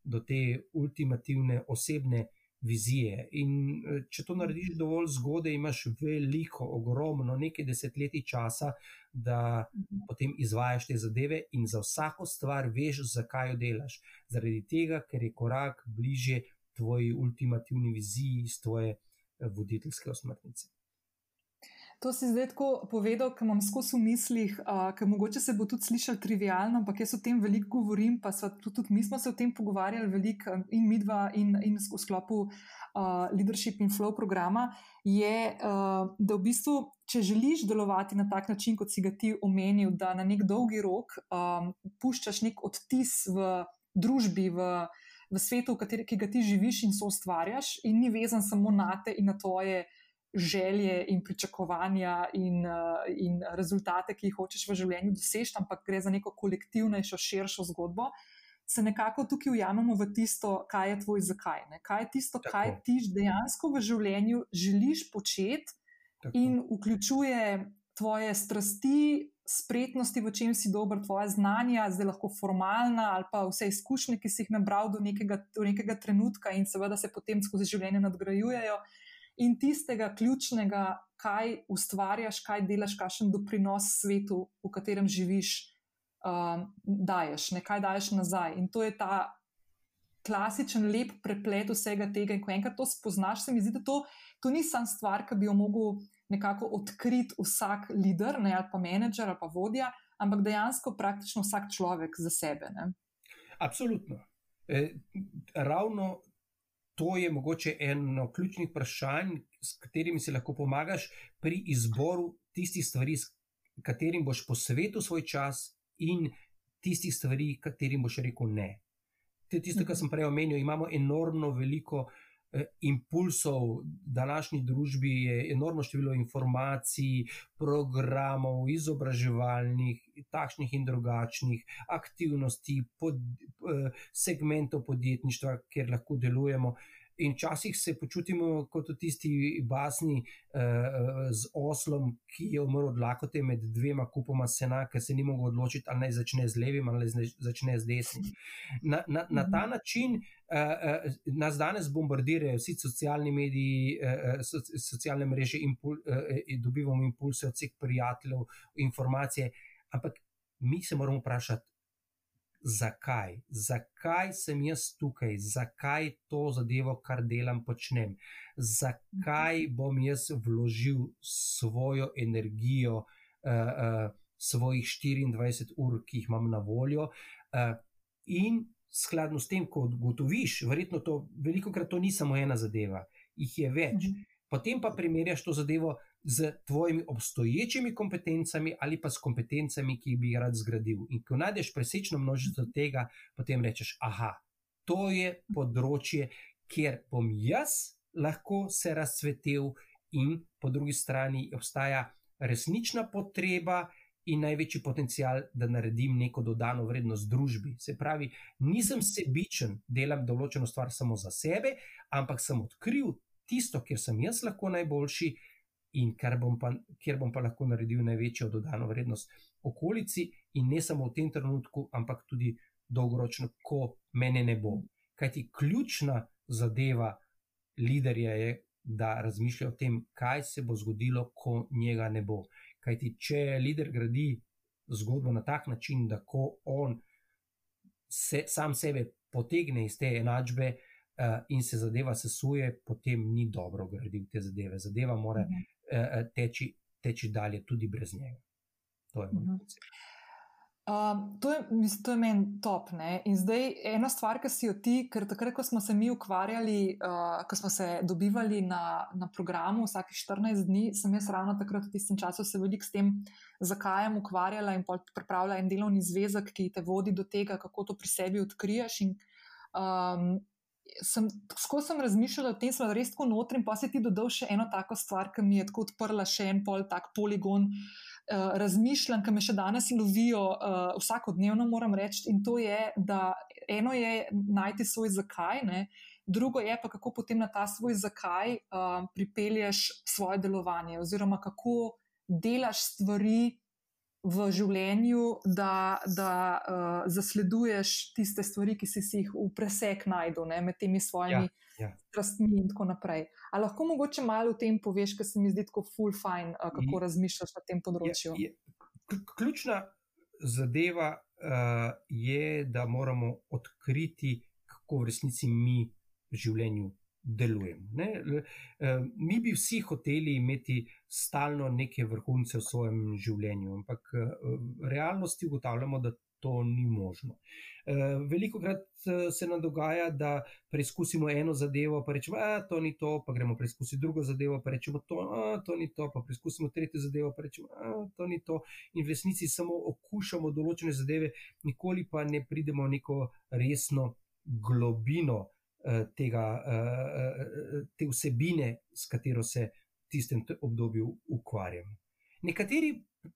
do te ultimativne osebne vizije. In eh, če to narediš dovolj zgodaj, imaš veliko, ogromno, nekaj desetletij časa, da mhm. potem izvajaš te zadeve in za vsako stvar veš, zakaj jo delaš. Zaradi tega, ker je korak bliže tvoji ultimativni viziji iz tvoje eh, voditeljske osmrtnice. To si zdaj tako povedal, ker imam skozi v mislih, uh, ker mogoče se bo tudi slišal trivialno, ampak jaz o tem veliko govorim, pa tudi, tudi mi smo se o tem pogovarjali veliko in midva in, in v sklopu uh, Leadership in Flow programa, je, uh, da v bistvu, če želiš delovati na tak način, kot si ga ti omenil, da na nek dolgi rok um, puščaš nek odtis v družbi, v, v svetu, v kateri, ki ga ti živiš in so ustvarjaš, in ni vezan samo na te in na tvoje želje in pričakovanja in, uh, in rezultate, ki jih hočeš v življenju doseči, ampak gre za neko kolektivnejšo, širšo zgodbo, se nekako tukaj ujamemo v tisto, kaj je tvoj zakaj. Ne? Kaj je tisto, Tako. kaj ti dejansko v življenju želiš početi in vključuje tvoje strasti. Spretnosti, v čem si dober, tvoje znanja, zdaj lahko formalna, ali pa vse izkušnje, ki si jih nabral do nekega, do nekega trenutka, in seveda se potem skozi življenje nadgrajujejo in tistega ključnega, kaj ustvarjaš, kaj delaš, kakšen doprinos svetu, v katerem živiš, um, daješ, nekaj daješ nazaj. In to je ta klasičen, lep preplet vsega tega. In ko enkrat to spoznaš, se mi zdi, da to, to ni samo stvar, ki bi jo mogel nekako odkriti vsak voditelj, ne ali pa menedžer ali pa vodja, ampak dejansko praktično vsak človek za sebe. Ne? Absolutno. E, ravno to je mogoče eno ključnih vprašanj, s katerimi si lahko pomagaš pri izboru tistih stvari, katerim boš posvetil svoj čas, in tistih stvari, katerim boš rekel ne. To je tisto, kar sem prej omenil. Imamo enormno veliko impulsov, v današnji družbi je enormno število informacij, programov, izobraževalnih, takšnih in drugačnih, aktivnosti, pod, eh, segmentov podjetništva, kjer lahko delujemo. In včasih se počutimo kot v tisti basni uh, z oslom, ki je umrl od lakote med dvema kupoma sena, ker se ni mogel odločiti, ali naj začne z levim ali naj začne z desnim. Na, na, na ta mhm. način uh, nas danes bombardirajo vsi socialni mediji, uh, so, socialne mreže, impul, uh, dobivamo impulse od vseh prijateljev, informacije, ampak mi se moramo vprašati zakaj, zakaj sem jaz tukaj, zakaj to zadevo, kar delam, počnem, zakaj bom jaz vložil svojo energijo, uh, uh, svojih 24 ur, ki jih imam na voljo. Uh, in skladno s tem, ko ugotoviš, verjetno to veliko krat to ni samo ena zadeva, jih je več. Mhm. Potem pa primerjaš to zadevo z tvojimi obstoječimi kompetencami ali pa s kompetencami, ki bi jih rad zgradil. In ko najdeš presečno množico tega, potem rečeš: Aha, to je področje, kjer bom jaz lahko se razcvetel, in po drugi strani obstaja resnična potreba. In največji potencial, da naredim neko dodano vrednost družbi. Se pravi, nisem sebičen, delam določeno stvar samo za sebe, ampak sem odkril tisto, kjer sem jaz lahko najboljši, in bom pa, kjer bom pa lahko naredil največjo dodano vrednost okolici, in ne samo v tem trenutku, ampak tudi dolgoročno, ko mene ne bo. Kaj ti ključna zadeva liderja je, da razmišlja o tem, kaj se bo zgodilo, ko njega ne bo. Kaj ti, če lider gradi zgodbo na tak način, da ko on se, sam sebe potegne iz te enačbe, Uh, in se zadeva sesuje, potem ni dobro graditi te zadeve. Zadeva mora uh, teči, teči dalje, tudi brez njega. To je moj mhm. koncept. Um, to, je, to je meni top. Ne? In zdaj ena stvar, ki si jo ti, ker takrat, ko smo se mi ukvarjali, uh, ko smo se dobivali na, na programu vsake 14 dni, sem jaz ravno takrat v tistem času se veliko s tem zakajem ukvarjala in pripravljala en delovni zvezek, ki te vodi do tega, kako to pri sebi odkriješ. In, um, sem tako sem razmišljala o tem, da res tako notri in pa se ti dodal še eno tako stvar, ki mi je tako odprla še en pol tak poligon. Uh, razmišljam, ki me še danes lovijo, uh, vsakodnevno moram reči, in to je, da eno je najti svoj zakaj, ne? drugo je pa kako potem na ta svoj zakaj uh, pripelješ svoje delovanje, oziroma kako delaš stvari, v življenju, da, da uh, zasleduješ tiste stvari, ki si, si jih v presek najdel ne, med temi svojimi ja, ja. strastmi in tako naprej. A lahko mogoče malo o tem poveš, ker se mi zdi tako full fine, uh, kako je, razmišljaš na tem področju. Je, je, ključna zadeva uh, je, da moramo odkriti, kako v resnici mi v življenju delujemo. Ne? Mi bi vsi hoteli imeti stalno neke vrhunce v svojem življenju, ampak v realnosti ugotavljamo, da to ni možno. Veliko krat se nam dogaja, da preizkusimo eno zadevo, pa rečemo, da to ni to, pa gremo preizkusiti drugo zadevo, pa rečemo, da to ni to, pa preizkusimo tretjo zadevo, pa rečemo, da to ni to. In v resnici samo okušamo določene zadeve, nikoli pa ne pridemo neko resno globino. Eh, tega, eh, eh, te vsebine, s katero se v tistem obdobju ukvarjamo. Nekateri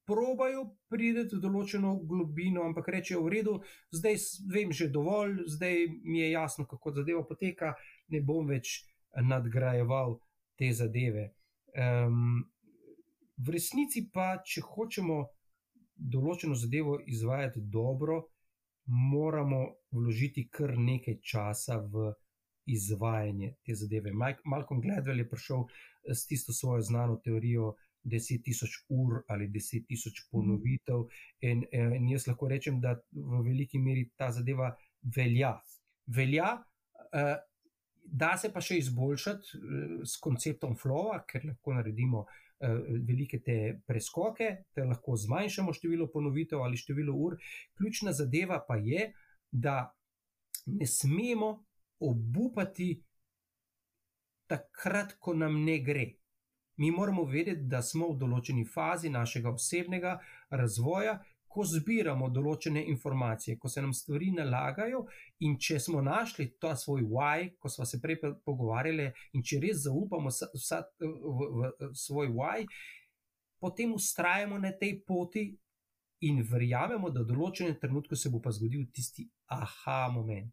probajo priti v določeno globino, ampak rečejo: V redu, zdaj vem že dovolj, zdaj mi je jasno, kako zadeva poteka, ne bom več nadgrajeval te zadeve. Um, v resnici pa, če hočemo določeno zadevo izvajati dobro, moramo vložiti kar nekaj časa v izvajanje te zadeve. Malcolm Gladwell je prišel eh, s tisto svojo znano teorijo 10.000 ur ali 10.000 ponovitev, in, eh, in jaz lahko rečem, da v veliki meri ta zadeva velja. Velja, eh, da se pa še izboljšati s konceptom flowa, ker lahko naredimo. Velike te preskoke, da lahko zmanjšamo število ponovitev ali število ur. Ključna zadeva pa je, da ne smemo obupati takrat, ko nam ne gre. Mi moramo vedeti, da smo v določeni fazi našega osebnega razvoja, ko zbiramo določene informacije, ko se nam stvari nalagajo, in če smo našli ta svoj why, ko smo se prej pogovarjali, in če res zaupamo vsa, vsa, v, v, v svoj why, potem ustrajamo na tej poti in verjamemo, da v določenem trenutku se bo pa zgodil tisti aha moment.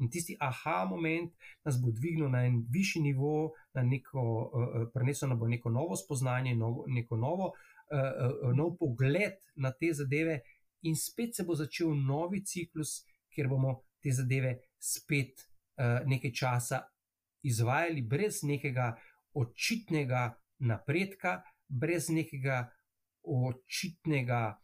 In tisti aha moment nas bo dvignil na en višji nivo, na neko, uh, prenesel nam bo neko novo spoznanje, novo, neko novo, uh, nov pogled na te zadeve, in spet se bo začel novi ciklus, kjer bomo te zadeve spet uh, nekaj časa izvajali, brez nekega očitnega napredka, brez nekega očitnega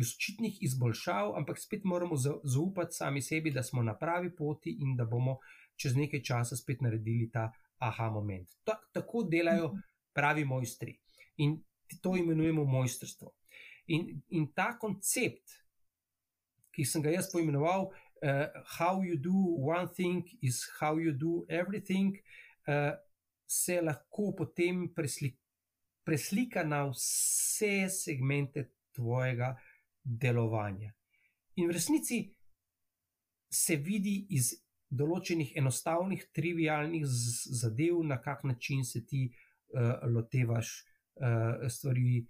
očitnih izboljšav, ampak spet moramo zaupati sami sebi, da smo na pravi poti in da bomo čez nekaj časa spet naredili ta aha moment. Ta, tako delajo mhm. pravi mojstri in to imenujemo mojstrstvo. In, in ta koncept, ki sem ga jaz poimenoval, uh, how you do one thing is how you do everything, uh, se lahko potem preslika. Preslika na vse segmente tvojega delovanja. In v resnici se vidi iz določenih enostavnih, trivialnih zadev, na kak način se ti uh, lotevaš uh, stvari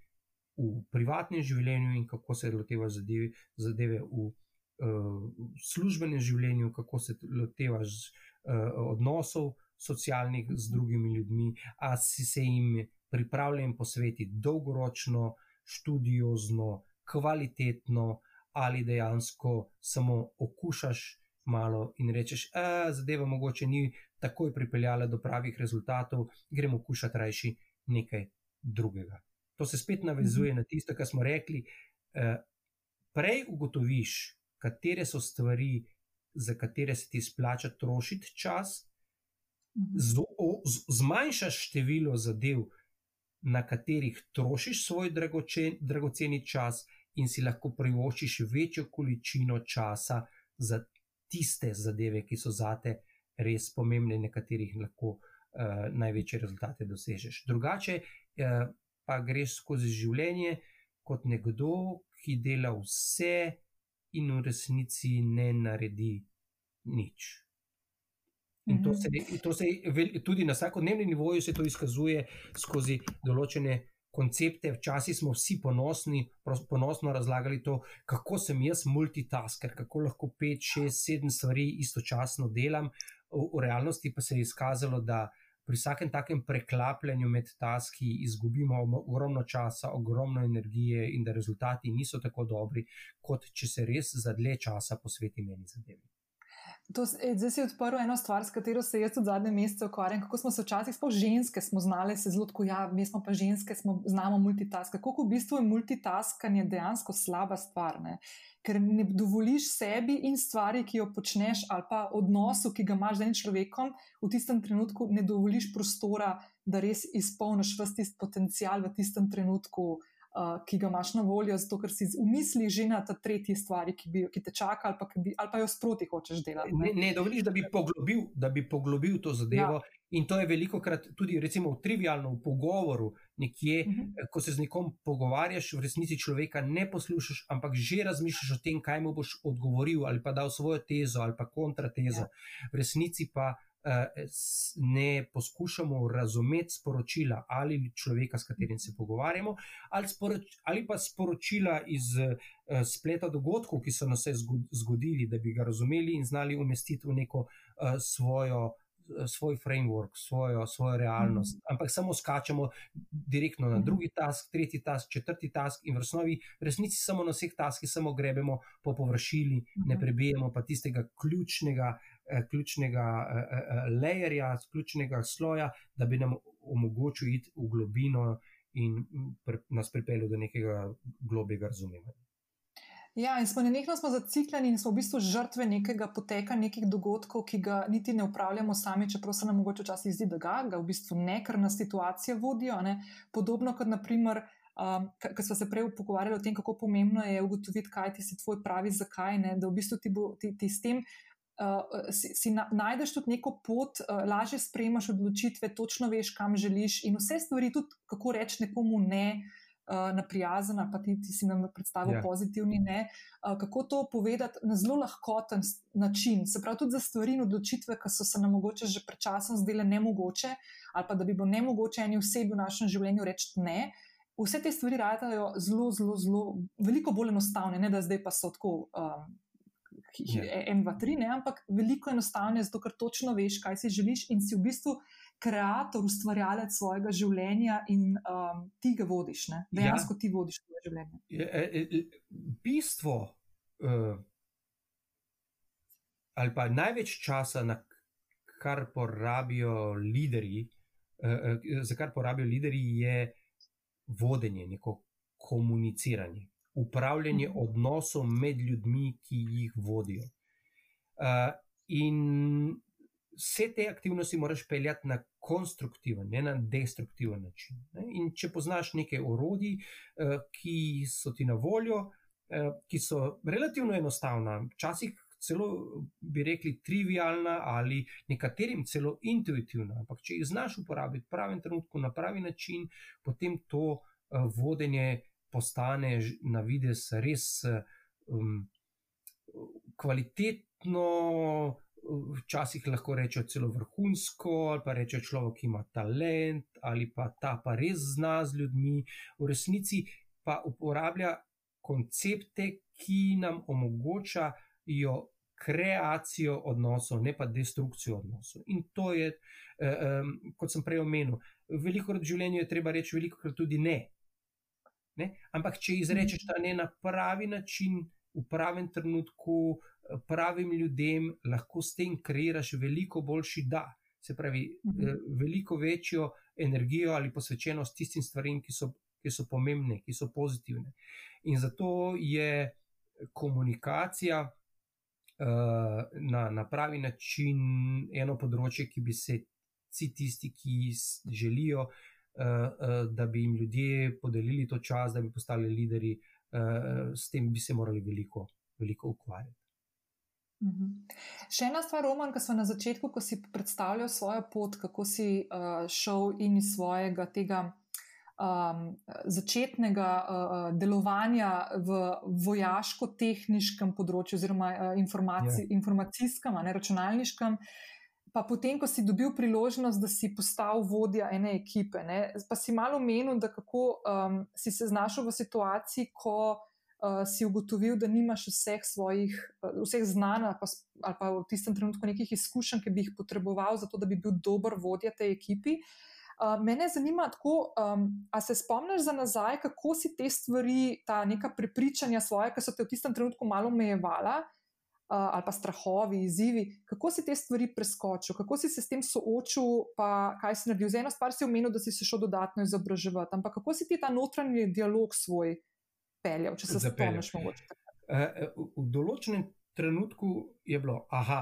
v privatnem življenju, in kako se lotevaš zadeve, zadeve v uh, službenem življenju, kako se lotevaš uh, odnosov socialnih z drugimi ljudmi, a si se jim pripravljen posvetiti dolgoročno študiozno, kvalitetno, ali dejansko samo okušaš malo in rečeš, da zadeva mogoče ni takoj pripeljala do pravih rezultatov, gremo okušati rajši nekaj drugega. To se spet navezuje mhm. na tisto, kar smo rekli. Eh, prej ugotoviš, katere so stvari, za katere se ti splača trošiti čas, mhm. zmanjšaš število zadev, na katerih trošiš svoj dragočen, dragoceni čas, in si lahko privoščiš večjo količino časa za tiste zadeve, ki so zate res pomembne, na katerih lahko uh, največje rezultate dosežeš. Drugače uh, pa greš skozi življenje kot nekdo, ki dela vse in v resnici ne naredi nič. In to se, to se tudi na vsakodnevnem nivoju se to izkazuje skozi določene koncepte. Včasih smo vsi ponosni, ponosno razlagali to, kako sem jaz multitasker, kako lahko pet, šest, sedem stvari istočasno delam. V, v realnosti pa se je izkazalo, da pri vsakem takem preklapljanju med taski izgubimo ogromno časa, ogromno energije in da rezultati niso tako dobri, kot če se res za dlje časa posveti meni zadevi. To, ej, zdaj si odprl eno stvar, s katero se jaz v zadnjem mesecu ukvarjam. Kako smo se včasih, sploh ženske, smo znali se zelo tako, ja, mi smo pa ženske, smo, znamo multitask. Kako v bistvu je multitaskanje dejansko slaba stvar, ne? ker ne dovoliš sebi in stvari, ki jo počneš, ali pa odnosu, ki ga imaš z enim človekom, v tistem trenutku ne dovoliš prostora, da res izpolniš vse tisti potencial v tistem trenutku uh, ki ga imaš na voljo, zato ker si v misli že na ta tretji stvari, ki, bi, ki te čaka, ali pa, bi, ali pa jo sproti hočeš delati. Ne, ne, ne dovoliš, da bi poglobil, da bi poglobil to zadevo. Ja. In to je veliko krat tudi, recimo, v trivialnem pogovoru, nekje, uh mhm. -huh. ko se z nekom pogovarjaš, v resnici človeka ne poslušaš, ampak že razmišljaš o tem, kaj mu boš odgovoril, ali pa dal svojo tezo, ali pa kontratezo. Ja. V resnici pa. Eh, ne poskušamo razumeti sporočila ali človeka, s katerim se pogovarjamo, ali, sporoč, ali pa sporočila iz uh, spleta dogodkov, ki so nas zgodili, da bi ga razumeli in znali umestiti v neko uh, svojo. Svoj framework, svojo, svojo realnost, mm. ampak samo skačemo direktno na mm. drugi task, tretji task, četrti task, in v resnici, v resnici samo na vseh taskih samo grebemo po površini, ne prebijemo pa tistega ključnega, Eh, ključnega uh, layerja, ključnega sloja, da bi nam omogočil iti v globino in pr nas pripeljal do nekega globjega razumevanja. Ja, in smo nenehno zacikljeni in smo v bistvu žrtve nekega poteka, nekih dogodkov, ki ga niti ne upravljamo sami, čeprav se nam mogoče včasih zdi, da ga, ga v bistvu ne, ker nas situacije vodijo. Ne? Podobno kot naprimer. Um, Ker smo se prej pogovarjali o tem, kako pomembno je ugotoviti, kaj ti si tvoj pravi, zakaj ne, da v bistvu ti, bo, ti, ti s tem uh, si, si na, najdeš tudi neko pot, uh, lažje sprejmaš odločitve, točno veš, kam želiš in vse stvari, tudi kako reči nekomu ne. Na prijazen, pa ti, ti si nam predstavil ja. pozitivni, ne, kako to povedati na zelo lahkoten način. Se pravi, tudi za stvari in odločitve, ki so se nam mogoče že pred časom zdele nemogoče, ali pa da bi bilo nemogoče eni osebi v našem življenju reči ne. Vse te stvari radajo zelo, zelo, zelo, veliko bolj enostavne, ne da zdaj pa so tako. Um, Ja. en, dva, tri, ne, ampak veliko enostavneje, zato ker točno veš, kaj si želiš in si v bistvu ustvarjalec, ustvarjalec svojega življenja in um, ti ga vodiš. Ne? Dejansko ja. ti vodiš svoje življenje. Je, je, e, je, bistvo, uh, ali pa največ časa, na kar porabijo lideri, uh, za kar porabijo lideri, je vodenje, neko komuniciranje upravljanje mhm. odnosov med ljudmi, ki jih vodijo. Uh, in vse te aktivnosti moraš peljati na konstruktiven, ne na destruktiven način. Ne? In če poznaš nekaj orodij, uh, ki so ti na voljo, uh, ki so relativno enostavna, včasih celo bi rekli trivialna, ali nekaterim celo intuitivna, ampak če jih znaš uporabiti v pravem trenutku, na pravi način, potem to vodenje postane na vides res um, kvalitetno, včasih lahko rečejo celo vrhunsko, ali pa reče človek, ki ima talent, ali pa ta pa res zna z ljudmi, v resnici pa uporablja koncepte, ki nam omogočajo. Kreacijo odnosov, ne pa destrukcijo odnosov. In to je, eh, eh, kot sem prej omenil, veliko krat v življenju je treba reči, veliko krat tudi ne. Ne? Ampak, če izrečeš ta ne na pravi način, v pravem trenutku, pravim ljudem, lahko s tem kreiraš veliko boljši da. Se pravi, mhm. veliko večjo energijo ali posvečenost tistim stvarem, ki so, ki so pomembne, ki so pozitivne. In zato je komunikacija uh, na, na pravi način eno področje, ki bi se vsi tisti, ki želijo uh, Eh, eh, da bi jim ljudje podelili to čas, da bi postali lideri, eh, s tem bi se morali veliko, veliko ukvarjati. Mhm. Še ena stvar, Roman, ki smo na začetku, ko si predstavljal svojo pot, kako si uh, šel in iz svojega tega um, začetnega uh, delovanja v vojaško-tehničkem področju, oziroma uh, informaci, yeah. Ja. informacijskem, ne računalniškem, uh, pa potem, ko si dobil priložnost, da si postal vodja ene ekipe, ne, pa si malo menil, da kako um, si se znašel v situaciji, ko uh, si ugotovil, da nimaš vseh svojih, uh, vseh znanj ali, ali pa v tistem trenutku nekih izkušenj, ki bi jih potreboval, zato da bi bil dober vodja tej ekipi. Uh, mene zanima, kako um, se spomniš za nazaj, kako si te stvari, ta neka prepričanja svoje, ki so te v tistem trenutku malo omejevala, ali pa strahovi, izzivi, kako si te stvari preskočil, kako si se s tem soočil, pa kaj si naredil. Z eno stvar si omenil, da si se šel dodatno izobraževati, ampak kako si ti ta notranji dialog svoj peljal, če se spomniš mogoče. E, v določenem trenutku je bilo, aha,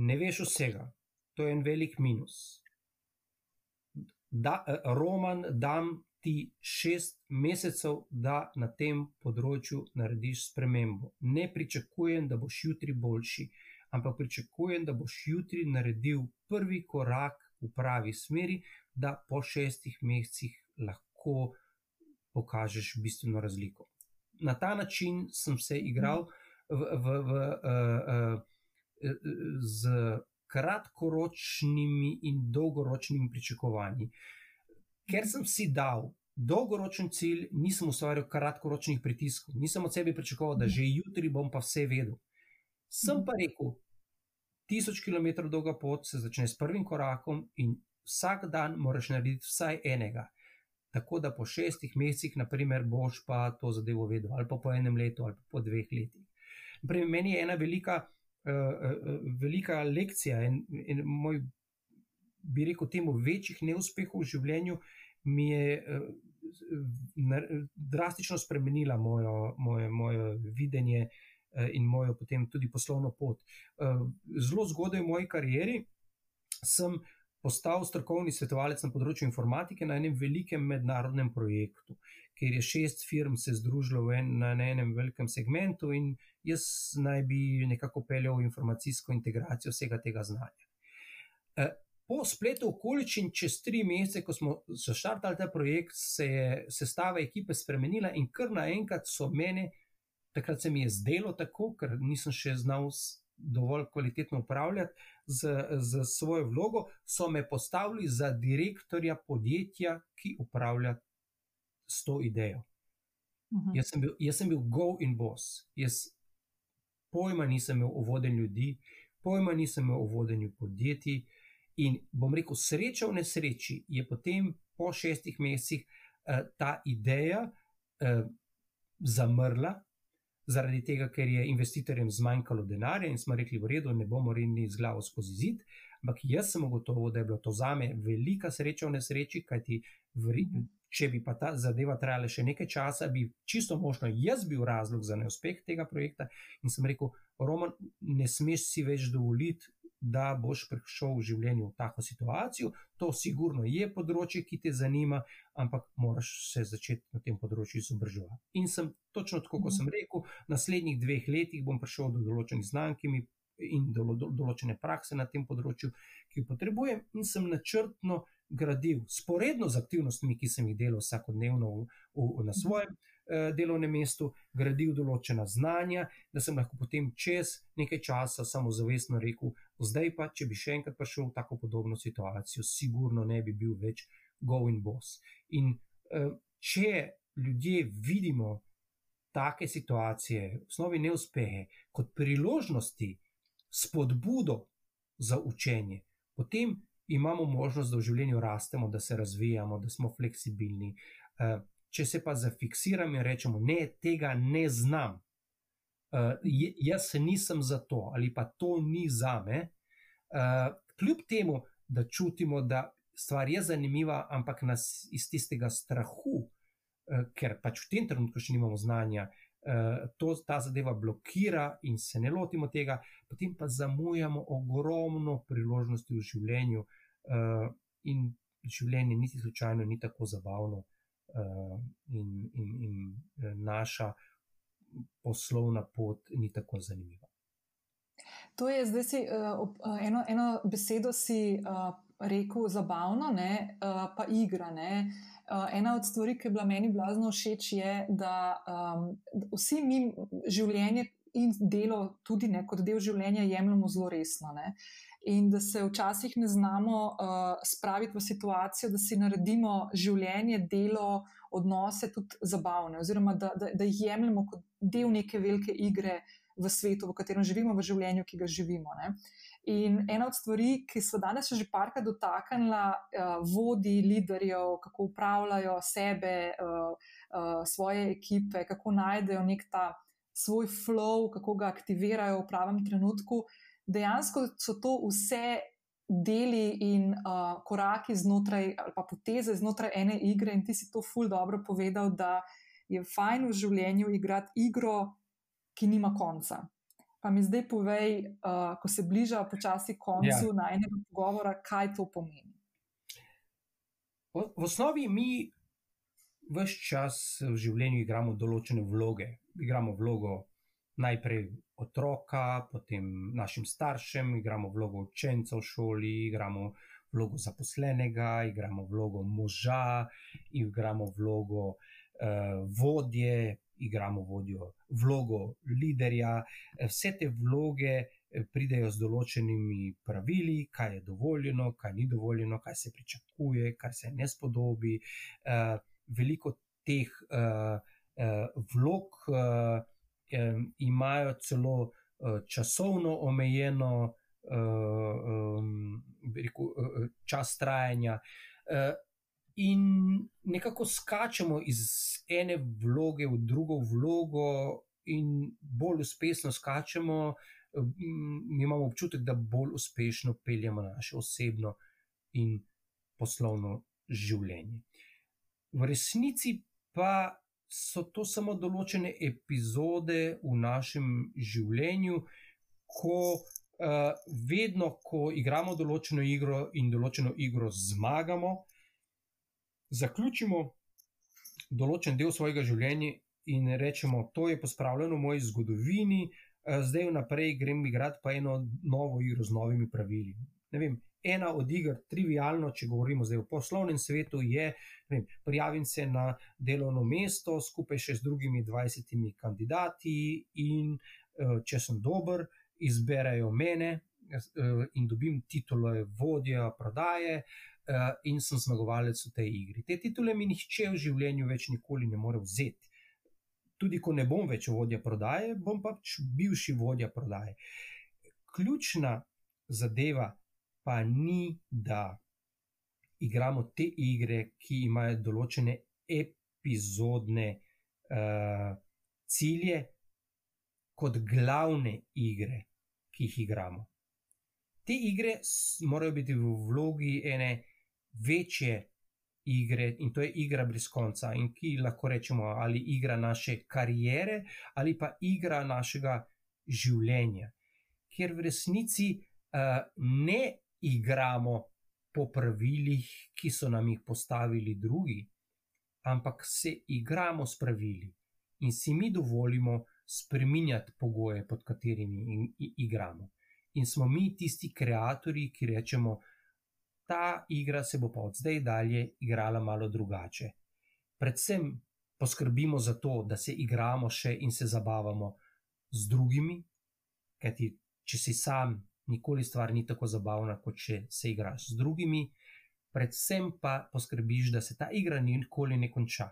ne veš vsega, to je en velik minus. Da, e, Roman, dam ti šest mesecev, da na tem področju narediš spremembo. Ne pričakujem, da boš jutri boljši, ampak pričakujem, da boš jutri naredil prvi korak v pravi smeri, da po šestih mesecih lahko pokažeš bistveno razliko. Na ta način sem se igral v, v, v, uh, uh, z kratkoročnimi in dolgoročnimi pričakovanji. Ker sem si dal dolgoročen cilj, nisem ustvarjal kratkoročnih pritiskov, nisem od sebe pričakoval, da že jutri bom pa vse vedel. Sem pa rekel, tisoč km dolga pot se začne s prvim korakom in vsak dan moraš narediti vsaj enega. Tako da po šestih mesecih, naprimer, boš pa to zadevo vedel, ali pa po enem letu, ali pa po dveh letih. Naprimer, meni je ena velika, uh, uh, velika lekcija in, in moj, bi rekel, temu večjih neuspehov v življenju, mi je uh, drastično spremenila mojo, moje, moje videnje uh, in mojo potem tudi poslovno pot. Uh, zelo zgodaj v moji karieri sem postal strokovni svetovalec na področju informatike na enem velikem mednarodnem projektu, kjer je šest firm se združilo en, na enem velikem segmentu in jaz naj bi nekako peljal informacijsko integracijo vsega tega znanja. Po spletu okoliščin, čez tri mesece, ko smo začrtali ta projekt, se je sestava ekipe spremenila in kar naenkrat so mene, takrat se mi je zdelo tako, ker nisem še znal dovolj kvalitetno upravljati z, z svojo vlogo, so me postavili za direktorja podjetja, ki upravlja s to idejo. Uh mhm. -huh. jaz, sem bil, jaz sem bil go in boss. Jaz pojma nisem imel o vodenju ljudi, pojma nisem imel o vodenju podjetij. In bom rekel, sreča v nesreči je potem po šestih mesecih uh, ta ideja uh, zamrla, zaradi tega, ker je investitorjem zmanjkalo denarja in smo rekli, v redu, ne bomo rinili z glavo skozi zid. Ampak jaz sem ugotovil, da je bilo to za me velika sreča v nesreči, kajti če bi pa ta zadeva trajala še nekaj časa, bi čisto možno jaz bil razlog za neuspeh tega projekta. In sem rekel, Roman, ne smeš si več dovoliti, da boš prišel v življenju v tako situacijo. To sigurno je področje, ki te zanima, ampak moraš se začeti na tem področju izobraževati. In sem točno tako, kot sem rekel, v naslednjih dveh letih bom prišel do določenih znanj in do, do, določene prakse na tem področju, ki jih potrebujem, in sem načrtno gradil, sporedno z aktivnostmi, ki sem jih delal vsakodnevno v, v, na svojem. Eh, delovnem mestu, gradil določena znanja, da sem lahko potem čez nekaj časa samozavestno rekel: Zdaj pa, če bi še enkrat prišel v tako podobno situacijo, sigurno ne bi bil več going boss. In eh, če ljudje vidimo take situacije, v osnovi neuspehe, kot priložnosti, spodbudo za učenje, potem imamo možnost, da v življenju rastemo, da se razvijamo, da smo fleksibilni. Če se pa zafiksiramo in rečemo, ne, tega ne znam, uh, jaz nisem za to ali pa to ni za me, uh, kljub temu, da čutimo, da stvar je zanimiva, ampak nas iz tistega strahu, uh, ker pač v tem trenutku še nimamo znanja. To, ta zadeva blokira, in se ne lotimo tega, potem pa zamujamo ogromno priložnosti v življenju, uh, in življenje niti slučajno ni tako zabavno, uh, in, in, in eh, naša poslovna pot ni tako zanimiva. To je zdaj si uh, eno, eno besedo si uh, rekel zabavno, ne, uh, pa igra. Ne. Uh, ena od stvari, ki je bila meni blazno všeč, je, da um, vsi mi življenje in delo, tudi ne, kot del življenja, jemljemo zelo resno. Ne in da se včasih ne znamo uh, spraviti v situacijo, da si naredimo življenje, delo, odnose tudi zabavne, oziroma da, da, da jih jemljemo kot del neke velike igre v svetu, v katerem živimo, v življenju, ki ga živimo. Ne? In ena od stvari, ki so danes že parkrat dotaknila uh, vodi, liderjev, kako upravljajo sebe, uh, uh, svoje ekipe, kako najdejo nek ta svoj flow, kako ga aktivirajo v pravem trenutku, uh, dejansko so to vse deli in uh, koraki znotraj, ali pa poteze znotraj ene igre, in ti si to ful dobro povedal, da je fajn v življenju igrati igro, ki nima konca. Pa mi zdaj povej, uh, ko se bliža počasi koncu ja. najnega pogovora, kaj to pomeni. V, v osnovi mi vse čas v življenju igramo določene vloge. Igramo vlogo najprej otroka, potem našim staršem, igramo vlogo učenca v šoli, igramo vlogo zaposlenega, igramo vlogo moža, igramo vlogo uh, vodje, igramo vodjo, vlogo liderja. Vse te vloge eh, pridejo z določenimi pravili, kaj je dovoljeno, kaj ni dovoljeno, kaj se pričakuje, kaj se ne spodobi. Uh, veliko teh uh, uh, vlog. Uh, imajo celo uh, časovno omejeno uh, um, rekel, uh, čas trajanja. Uh, in nekako skačemo iz ene vloge v drugo vlogo, in bolj uspešno skačemo, mi imamo občutek, da bolj uspešno peljemo naše osebno in poslovno življenje. V resnici pa so to samo določene epizode v našem življenju, ko uh, vedno, ko igramo določeno igro in določeno igro zmagamo, zaključimo določen del svojega življenja in rečemo, to je pospravljeno v moji zgodovini, uh, zdaj vnaprej grem igrati pa eno novo igro z novimi pravili. Vem, ena od iger, trivialno, če govorimo zdaj o poslovnem svetu, je, vem, prijavim se na delovno mesto skupaj še z drugimi 20 kandidati in uh, če sem dober, izberejo mene uh, in dobim titulo vodja prodaje. Uh, in sem zmagovalec v tej igri. Te titule mi nihče v življenju več nikoli ne more vzeti. Tudi, ko ne bom več vodja prodaje, bom pač bivši vodja prodaje. Ključna zadeva pa ni, da igramo te igre, ki imajo določene epizodne uh, cilje, kot glavne igre, ki jih igramo. Te igre morajo biti v vlogi ene večje igre, in to je igra brez konca, in ki lahko rečemo ali igra naše karijere, ali pa igra našega življenja, ker v resnici uh, ne igramo po pravilih, ki so nam jih postavili drugi, ampak se igramo s pravili in si mi dovolimo spremenjati pogoje, pod katerimi in, in, igramo. In smo mi tisti ustvarjalci, ki rečemo, ta igra se bo pa od zdaj dalje igrala malo drugače. Predvsem poskrbimo za to, da se igramo še in se zabavamo z drugimi, kajti če si sam nikoli stvar ni tako zabavna, kot če se igraš z drugimi, predvsem pa poskrbiš, da se ta igra nikoli ne konča.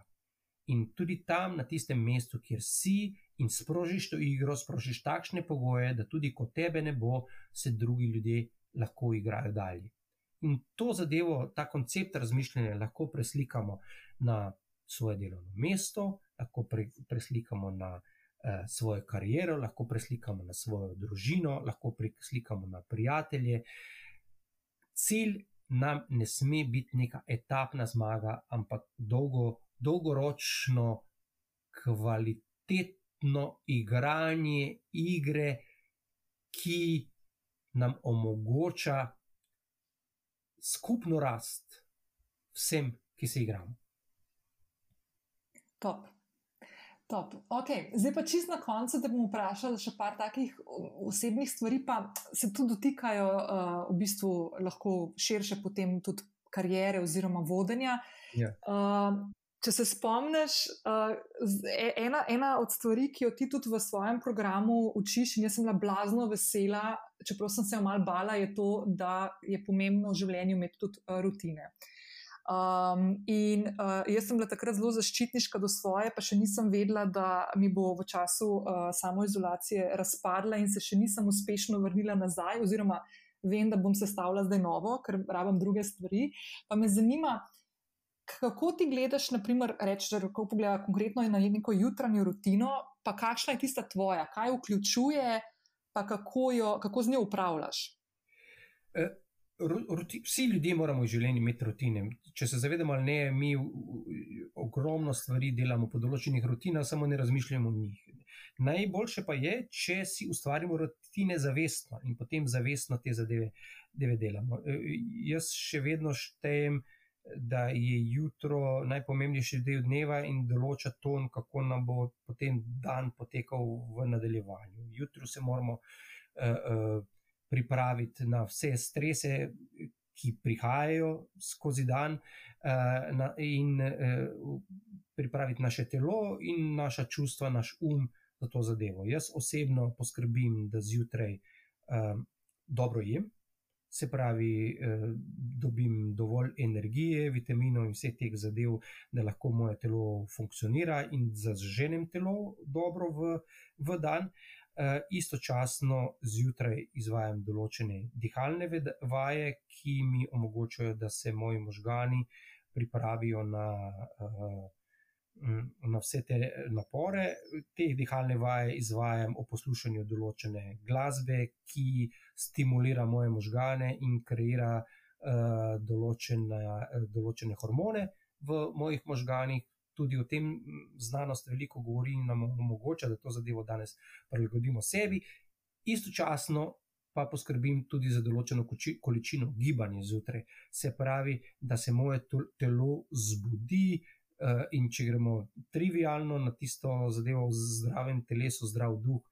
In tudi tam, na tistem mestu, kjer si in sprožiš to igro, sprožiš takšne pogoje, da tudi ko tebe ne bo, se drugi ljudje lahko igrajo dalje. In to zadevo, ta koncept razmišljanja lahko preslikamo na svoje delovno mesto, lahko pre, preslikamo na svojo kariero, lahko preslikamo na svojo družino, lahko preslikamo na prijatelje. Cilj nam ne sme biti neka etapna zmaga, ampak dolgo, dolgoročno, kvalitetno igranje igre, ki nam omogoča skupno rast vsem, ki se igramo. Top. Top. Okay. Zdaj pa čist na koncu, da bom vprašala še par takih osebnih stvari, pa se tudi dotikajo uh, v bistvu lahko širše potem tudi karijere oziroma vodenja. Yeah. Ja. Uh, če se spomniš, uh, ena, ena od stvari, ki jo ti tudi v svojem programu učiš, in jaz sem bila blazno vesela, čeprav sem se jo mal bala, je to, da je pomembno v življenju imeti tudi uh, rutine. Uh, Um, in uh, jaz sem bila takrat zelo zaščitniška do svoje, pa še nisem vedela, da mi bo v času uh, samoizolacije razpadla in se še nisem uspešno vrnila nazaj, oziroma vem, da bom sestavila zdaj novo, ker rabim druge stvari. Pa me zanima, kako ti gledaš, naprimer, reči, da lahko pogledaš konkretno na neko jutranjo rutino, pa kakšna je tista tvoja, kaj vključuje, pa kako, jo, kako z njo upravljaš. Uh ruti, vsi ljudje moramo v življenju imeti rutine. Če se zavedamo ali ne, mi ogromno stvari delamo po določenih rutinah, samo ne razmišljamo o njih. Najboljše pa je, če si ustvarimo rutine zavestno in potem zavestno te zadeve, zadeve delamo. E, jaz še vedno štejem. Da je jutro najpomembnejši del dneva in določa ton, kako nam bo potem dan potekal v nadaljevanju. Jutro se moramo uh, uh, pripraviti na vse strese, ki prihajajo skozi dan, uh, in uh, pripraviti naše telo in naša čustva, naš um za to zadevo. Jaz osebno poskrbim, da zjutraj uh, dobro jem. Se pravi, dobim dovolj energije, vitaminov in vseh teh zadev, da lahko moje telo funkcionira in zaženem telo dobro v, v dan. Eh, istočasno zjutraj izvajam določene dihalne vaje, ki mi omogočajo, da se moji možgani pripravijo na, eh, na vse te napore. Te dihalne vaje izvajam o poslušanju določene glasbe, ki stimulira moje možgane in kreira eh, določene, določene hormone v mojih možganih, tudi o tem znanost veliko govori in nam omogoča, da to zadevo danes prilagodimo sebi. Istočasno pa poskrbim tudi za določeno količino gibanja zjutraj. Se pravi, da se moje telo zbudi in če gremo trivialno na tisto zadevo zdravem telesu, zdrav duh,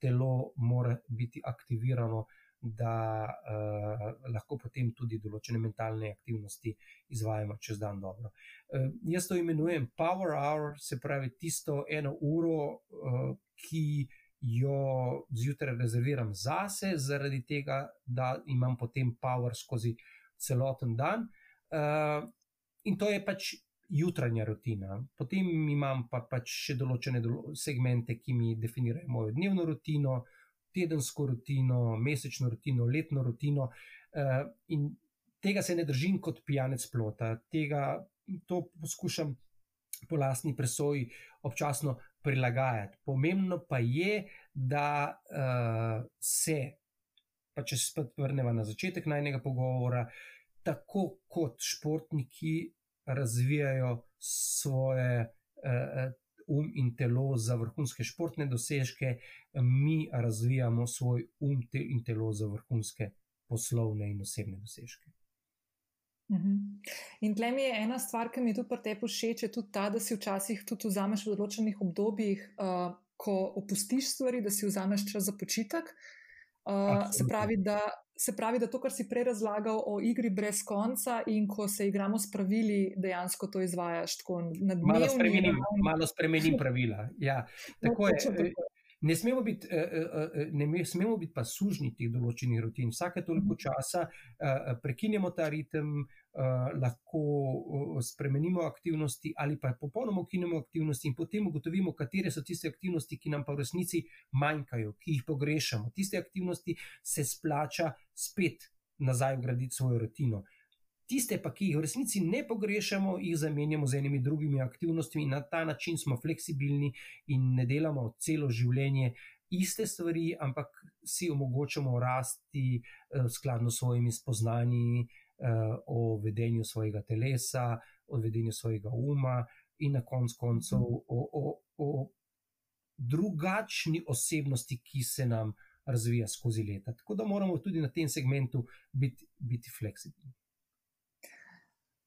telo mora biti aktivirano, da uh, lahko potem tudi določene mentalne aktivnosti izvajamo čez dan dobro. Uh, jaz to imenujem Power Hour, se pravi tisto eno uro, uh, ki jo zjutraj rezerviram zase, zaradi tega, da imam potem power skozi celoten dan. Uh, in to je pač jutranja rutina. Potem imam pa pač še določene dolo segmente, ki mi definirajo mojo dnevno rutino, tedensko rutino, mesečno rutino, letno rutino. Uh, in tega se ne držim kot pijanec plota, tega to poskušam po lastni presoji občasno prilagajati. Pomembno pa je, da uh, se, pa če se spet vrnemo na začetek najnega pogovora, tako kot športniki razvijajo svoje uh, um in telo za vrhunske športne dosežke, mi razvijamo svoj um in telo za vrhunske poslovne in osebne dosežke. Mhm. In tle mi je ena stvar, ki mi je tudi pri tebi všeč, tudi ta, da si včasih tudi vzameš v določenih obdobjih, uh, ko opustiš stvari, da si vzameš čas za počitek. Uh, se, pravi, da, se pravi, da to, kar si prej razlagal o igri brez konca, in ko se igramo s pravili, dejansko to izvajaš tako na dnevni ravni. Malo spremenim, pravila. Ja, tako no, je. Tako. Ne smemo, biti, eh, eh, eh, ne smemo biti pa sužni teh določenih rutin. Vsake toliko mhm. časa prekinemo ta ritem, lahko spremenimo aktivnosti ali pa popolnoma ukinemo aktivnosti in potem ugotovimo, katere so tiste aktivnosti, ki nam pa v resnici manjkajo, ki jih pogrešamo. Tiste aktivnosti se splača spet nazaj vgraditi svojo rutino. Tiste, pa, ki jih v resnici ne pogrešamo, jih zamenjamo z enimi drugimi aktivnostmi in na ta način smo fleksibilni in ne delamo celo življenje iste stvari, ampak si omogočamo rasti uh, skladno s svojimi spoznanji uh, o vedenju svojega telesa, o vedenju svojega uma in na koncu koncev o, o, o drugačni osebnosti, ki se nam razvija skozi leta. Tako da moramo tudi na tem segmentu biti, biti fleksibilni.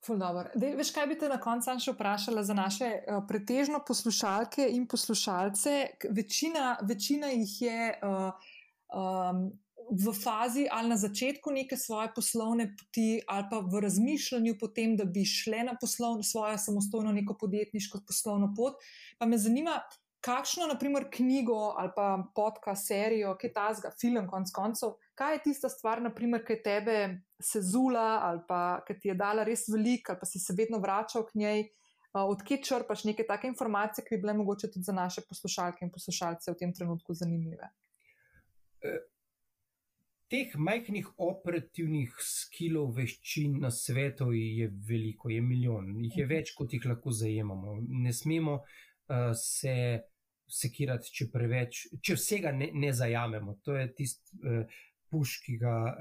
Dej, veš, kaj bi te na koncu še vprašala za naše uh, pretežno poslušalke in poslušalce? Večina, večina jih je uh, um, v fazi ali na začetku neke svoje poslovne poti, ali pa v razmišljanju o tem, da bi šle na poslovno, svojo samostojno neko podjetniško poslovno pot. Pa me zanima, kakšno, naprimer, knjigo ali pa podcast, serijo, kaj ta zga, film, konc koncev, kaj je tista stvar, naprimer, ki tebe sezula ali pa ki ti je dala res veliko, ali pa si se vedno vračal k njej. Odkje črpaš neke take informacije, ki bi bile mogoče tudi za naše poslušalke in poslušalce v tem trenutku zanimive? E, teh majhnih operativnih skilov, veščin na svetu je veliko, je milijon, jih je mhm. več, kot jih lahko zajemamo. Ne smemo uh, se sekirati, če preveč, če vsega ne, ne zajamemo. To je tisti uh, puš, ki ga uh,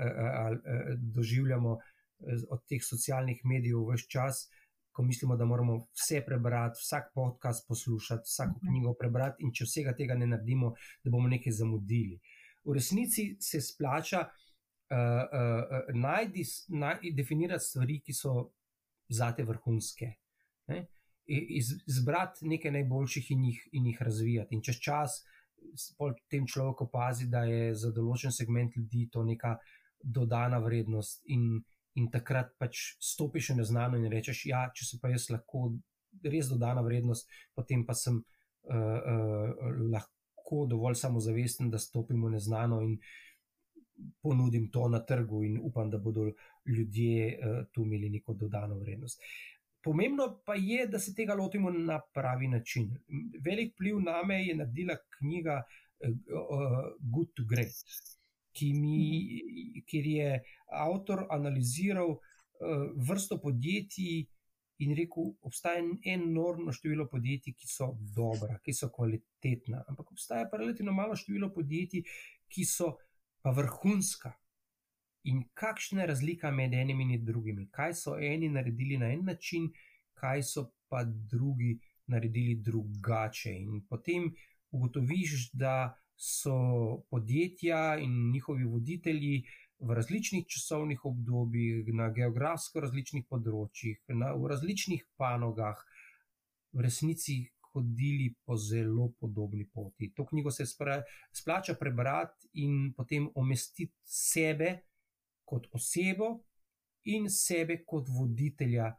uh, doživljamo uh, od teh socialnih medijev v vse čas. Ko mislimo, da moramo vse prebrati, vsak podcast poslušati, vsako mhm. knjigo prebrati, in če vsega tega ne naredimo, da bomo nekaj zamudili. V resnici se splača uh, uh, najdi, najdi, definirati stvari, ki so zate vrhunske. Ne? izbrati nekaj najboljših in jih, in jih razvijati. In čez čas tem človek opazi, da je za določen segment ljudi to neka dodana vrednost, in, in takrat pač stopiš v neznano in rečeš: Ja, če se pa jaz lahko res dodana vrednost, potem pa sem uh, uh, lahko dovolj samozavesten, da stopim v neznano in. Ponudim to na trgu, in upam, da bodo ljudje uh, tu imeli neko dodano vrednost. Pomembno pa je, da se tega lotimo na pravi način. Velik pliv na me je naredila knjiga uh, Good to Great, ki mi, kjer je avtor analiziral uh, vrsto podjetij in rekel, obstaja enormno število podjetij, ki so dobra, ki so kvalitetna, ampak obstaja pa relativno malo število podjetij, ki so pa vrhunska. In kakšna je razlika med enimi in drugimi? Kaj so eni naredili na en način, kaj so pa drugi naredili drugače. In potem ugotoviš, da so podjetja in njihovi voditelji v različnih časovnih obdobjih, na geografsko različnih področjih, na, v različnih panogah v resnici hodili po zelo podobni poti. To knjigo se splača prebrati in potem omestiti sebe kot osebo in sebe kot voditelja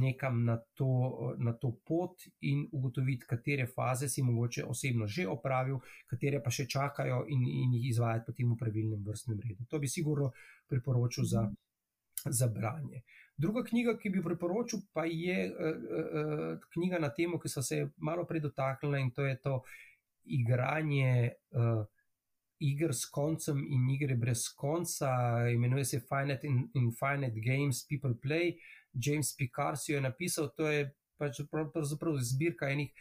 nekam na to, na to pot in ugotoviti, katere faze si mogoče osebno že opravil, katere pa še čakajo in, in jih izvajati potem v pravilnem vrstnem redu. To bi sigurno priporočil za, za branje. Druga knjiga, ki bi priporočil, pa je uh, uh, knjiga na temo, ki so se malo prej dotaknila in to je to igranje uh, iger s koncem in igre brez konca, imenuje se Finite in, in Finite Games, People Play. James Picard jo je napisal, to je pač pravzaprav zbirka enih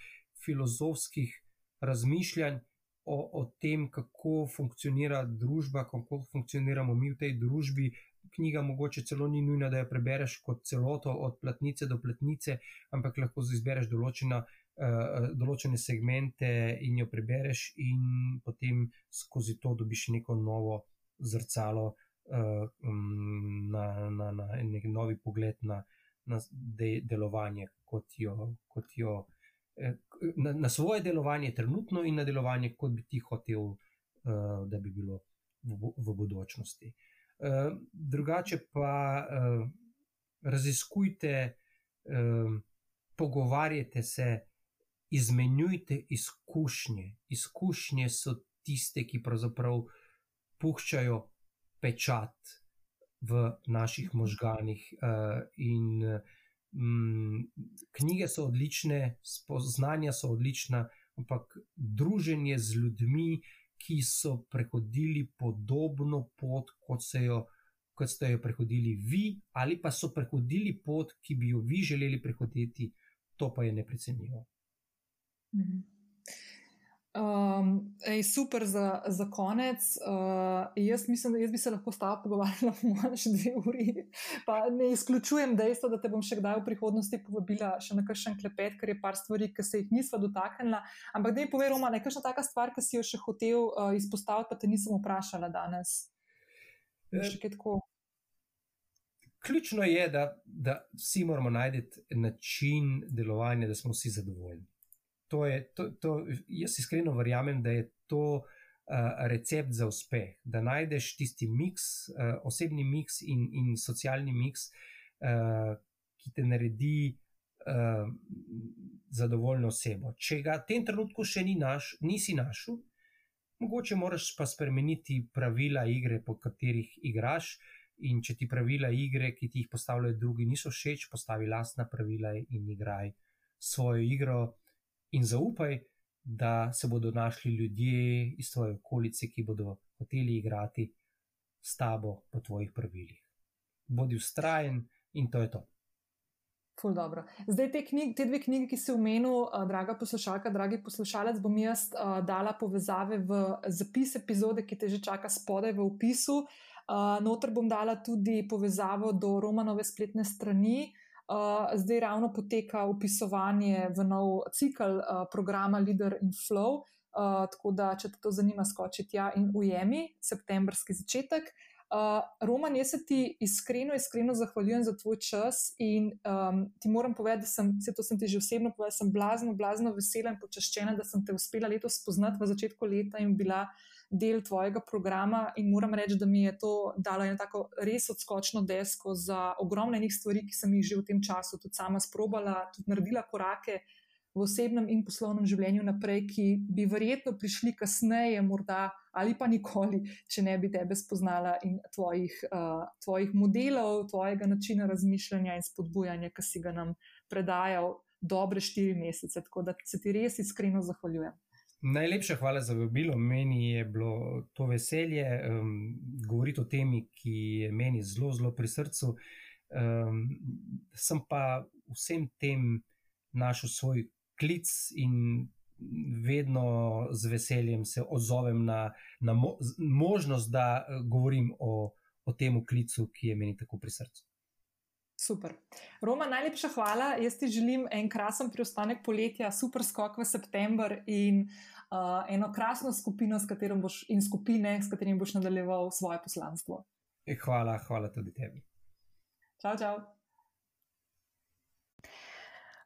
filozofskih razmišljanj o, o tem, kako funkcionira družba, kako funkcioniramo mi v tej družbi. Knjiga mogoče celo ni nujna, da jo prebereš kot celoto, od platnice do platnice, ampak lahko izbereš določena, določene segmente in jo prebereš, in potem skozi to dobiš neko novo zrcalo, uh, uh, na, na, na nek novi pogled na, na de, delovanje, kot jo, kot jo eh, na, na svoje delovanje, trenutno in na delovanje, kot bi ti hotel, uh, da bi bilo v, v budočnosti. Uh, drugače pa uh, raziskujte, uh, pogovarjajte se, izmenjujte izkušnje. Izkušnje so tiste, ki pravzaprav puščajo pečat v naših možganih. Uh, in um, knjige so odlične, spoznanja so odlična, ampak druženje z ljudmi, ki so prehodili podobno pot, kot, jo, kot ste jo prehodili vi, ali pa so prehodili pot, ki bi jo vi želeli prehoditi, to pa je neprecenljivo. Mhm. Um, ej, super za, za konec. Uh, jaz mislim, da jaz bi se lahko stala pogovarjala še dve uri. Pa ne izključujem dejstva, da te bom še kdaj v prihodnosti povabila še na kakšen klepet, ker je par stvari, ki se jih nisva dotaknila. Ampak da je povedal, da je kakšna taka stvar, ki si jo še hotel uh, izpostaviti, pa te nisem vprašala danes. E, ključno je, da, da vsi moramo najti način delovanja, da smo vsi zadovoljni to je, to, to, jaz iskreno verjamem, da je to uh, recept za uspeh, da najdeš tisti miks, uh, osebni miks in, in socialni miks, uh, ki te naredi uh, zadovoljno osebo. Če ga v tem trenutku še ni naš, nisi našel, mogoče moraš pa spremeniti pravila igre, po katerih igraš. In če ti pravila igre, ki ti jih postavljajo drugi, niso všeč, postavi lastna pravila in igraj svojo igro in zaupaj, da se bodo našli ljudje iz tvoje okolice, ki bodo hoteli igrati s tabo po tvojih pravilih. Bodi ustrajen in to je to. Zdaj, te, knjig, te dve knjigi, ki si omenil, draga poslušalka, dragi poslušalec, bom jaz uh, dala povezave v zapis epizode, ki te že čaka spodaj v opisu. Uh, noter bom dala tudi povezavo do Romanove spletne strani, uh, Uh, zdaj ravno poteka upisovanje v nov cikl uh, programa Leader in Flow, uh, tako da, če te to zanima, skoči tja in ujemi, septembrski začetek. Uh, Roman, jaz se ti iskreno, iskreno zahvaljujem za tvoj čas in um, ti moram povedati, da sem, vse to sem ti že osebno povedal, sem blazno, blazno vesela in počaščena, da sem te uspela letos spoznati v začetku leta in bila del tvojega programa in moram reči, da mi je to dalo eno tako res odskočno desko za ogromne njih stvari, ki sem jih že v tem času tudi sama sprobala, tudi naredila korake v osebnem in poslovnem življenju naprej, ki bi verjetno prišli kasneje, morda ali pa nikoli, če ne bi tebe spoznala in tvojih, uh, tvojih modelov, tvojega načina razmišljanja in spodbujanja, ki si ga nam predajal dobre štiri mesece. Tako da se ti res iskreno zahvaljujem. Najlepša hvala za vabilo. Meni je bilo to veselje um, govoriti o temi, ki je meni zelo, zelo pri srcu. Um, sem pa vsem tem našel svoj klic in vedno z veseljem se odzovem na, na mo možnost, da govorim o, o tem klicu, ki je meni tako pri srcu. Super. Roma, najlepša hvala. Jaz ti želim en krasen preostanek poletja, super skok v september in uh, eno krasno skupino, boš, in skupine, s katerimi boš nadaljeval svoje poslanstvo. E, hvala, hvala tudi tebi. Čau, čau.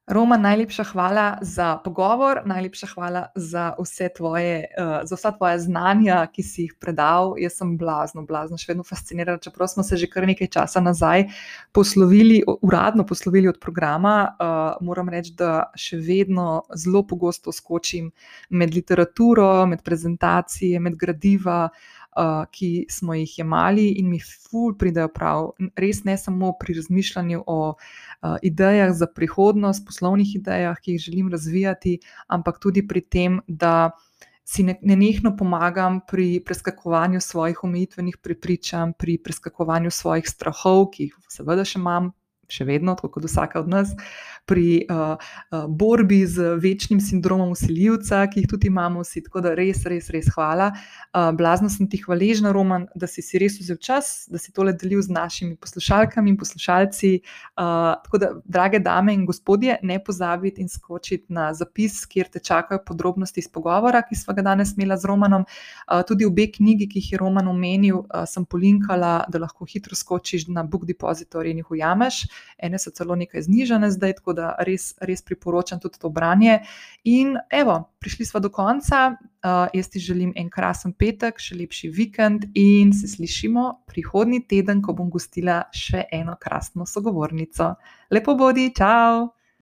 Roma, najlepša hvala za pogovor, najlepša hvala za, tvoje, uh, za vsa tvoja znanja, ki si jih predal. Jaz sem blazno, blazno, še vedno fascinirana. Čeprav smo se že kar nekaj časa nazaj poslovili, uradno poslovili od programa, uh, moram reči, da še vedno zelo pogosto skočim med literaturo, med prezentacije, med gradiva. Uh, ki smo jih jemali, in mi ful pridejo prav, res ne samo pri razmišljanju o uh, idejah za prihodnost, poslovnih idejah, ki jih želim razvijati, ampak tudi pri tem, da si nenehno pomagam pri preskakovanju svojih omejitvenih prepričanj, pri preskakovanju svojih strahov, ki jih seveda še imam, še vedno, tako kot vsaka od nas, pri uh, uh, borbi z večnim sindromom usiljivca, ki jih tudi imamo vsi. Tako da res, res, res hvala. Uh, blazno sem ti hvaležna, Roman, da si si res vzel čas, da si tole delil z našimi poslušalkami in poslušalci. Uh, tako da, drage dame in gospodje, ne pozabite in skočiti na zapis, kjer te čakajo podrobnosti iz pogovora, ki smo ga danes imeli z Romanom. Uh, tudi obe knjigi, ki jih je Roman omenil, uh, sem polinkala, da lahko hitro skočiš na Book Depository in jih ujameš ene so celo nekaj znižene zdaj, tako da res, res priporočam tudi to branje. In evo, prišli smo do konca. Uh, jaz ti želim en krasen petek, še lepši vikend in se slišimo prihodnji teden, ko bom gostila še eno krasno sogovornico. Lepo bodi, čau!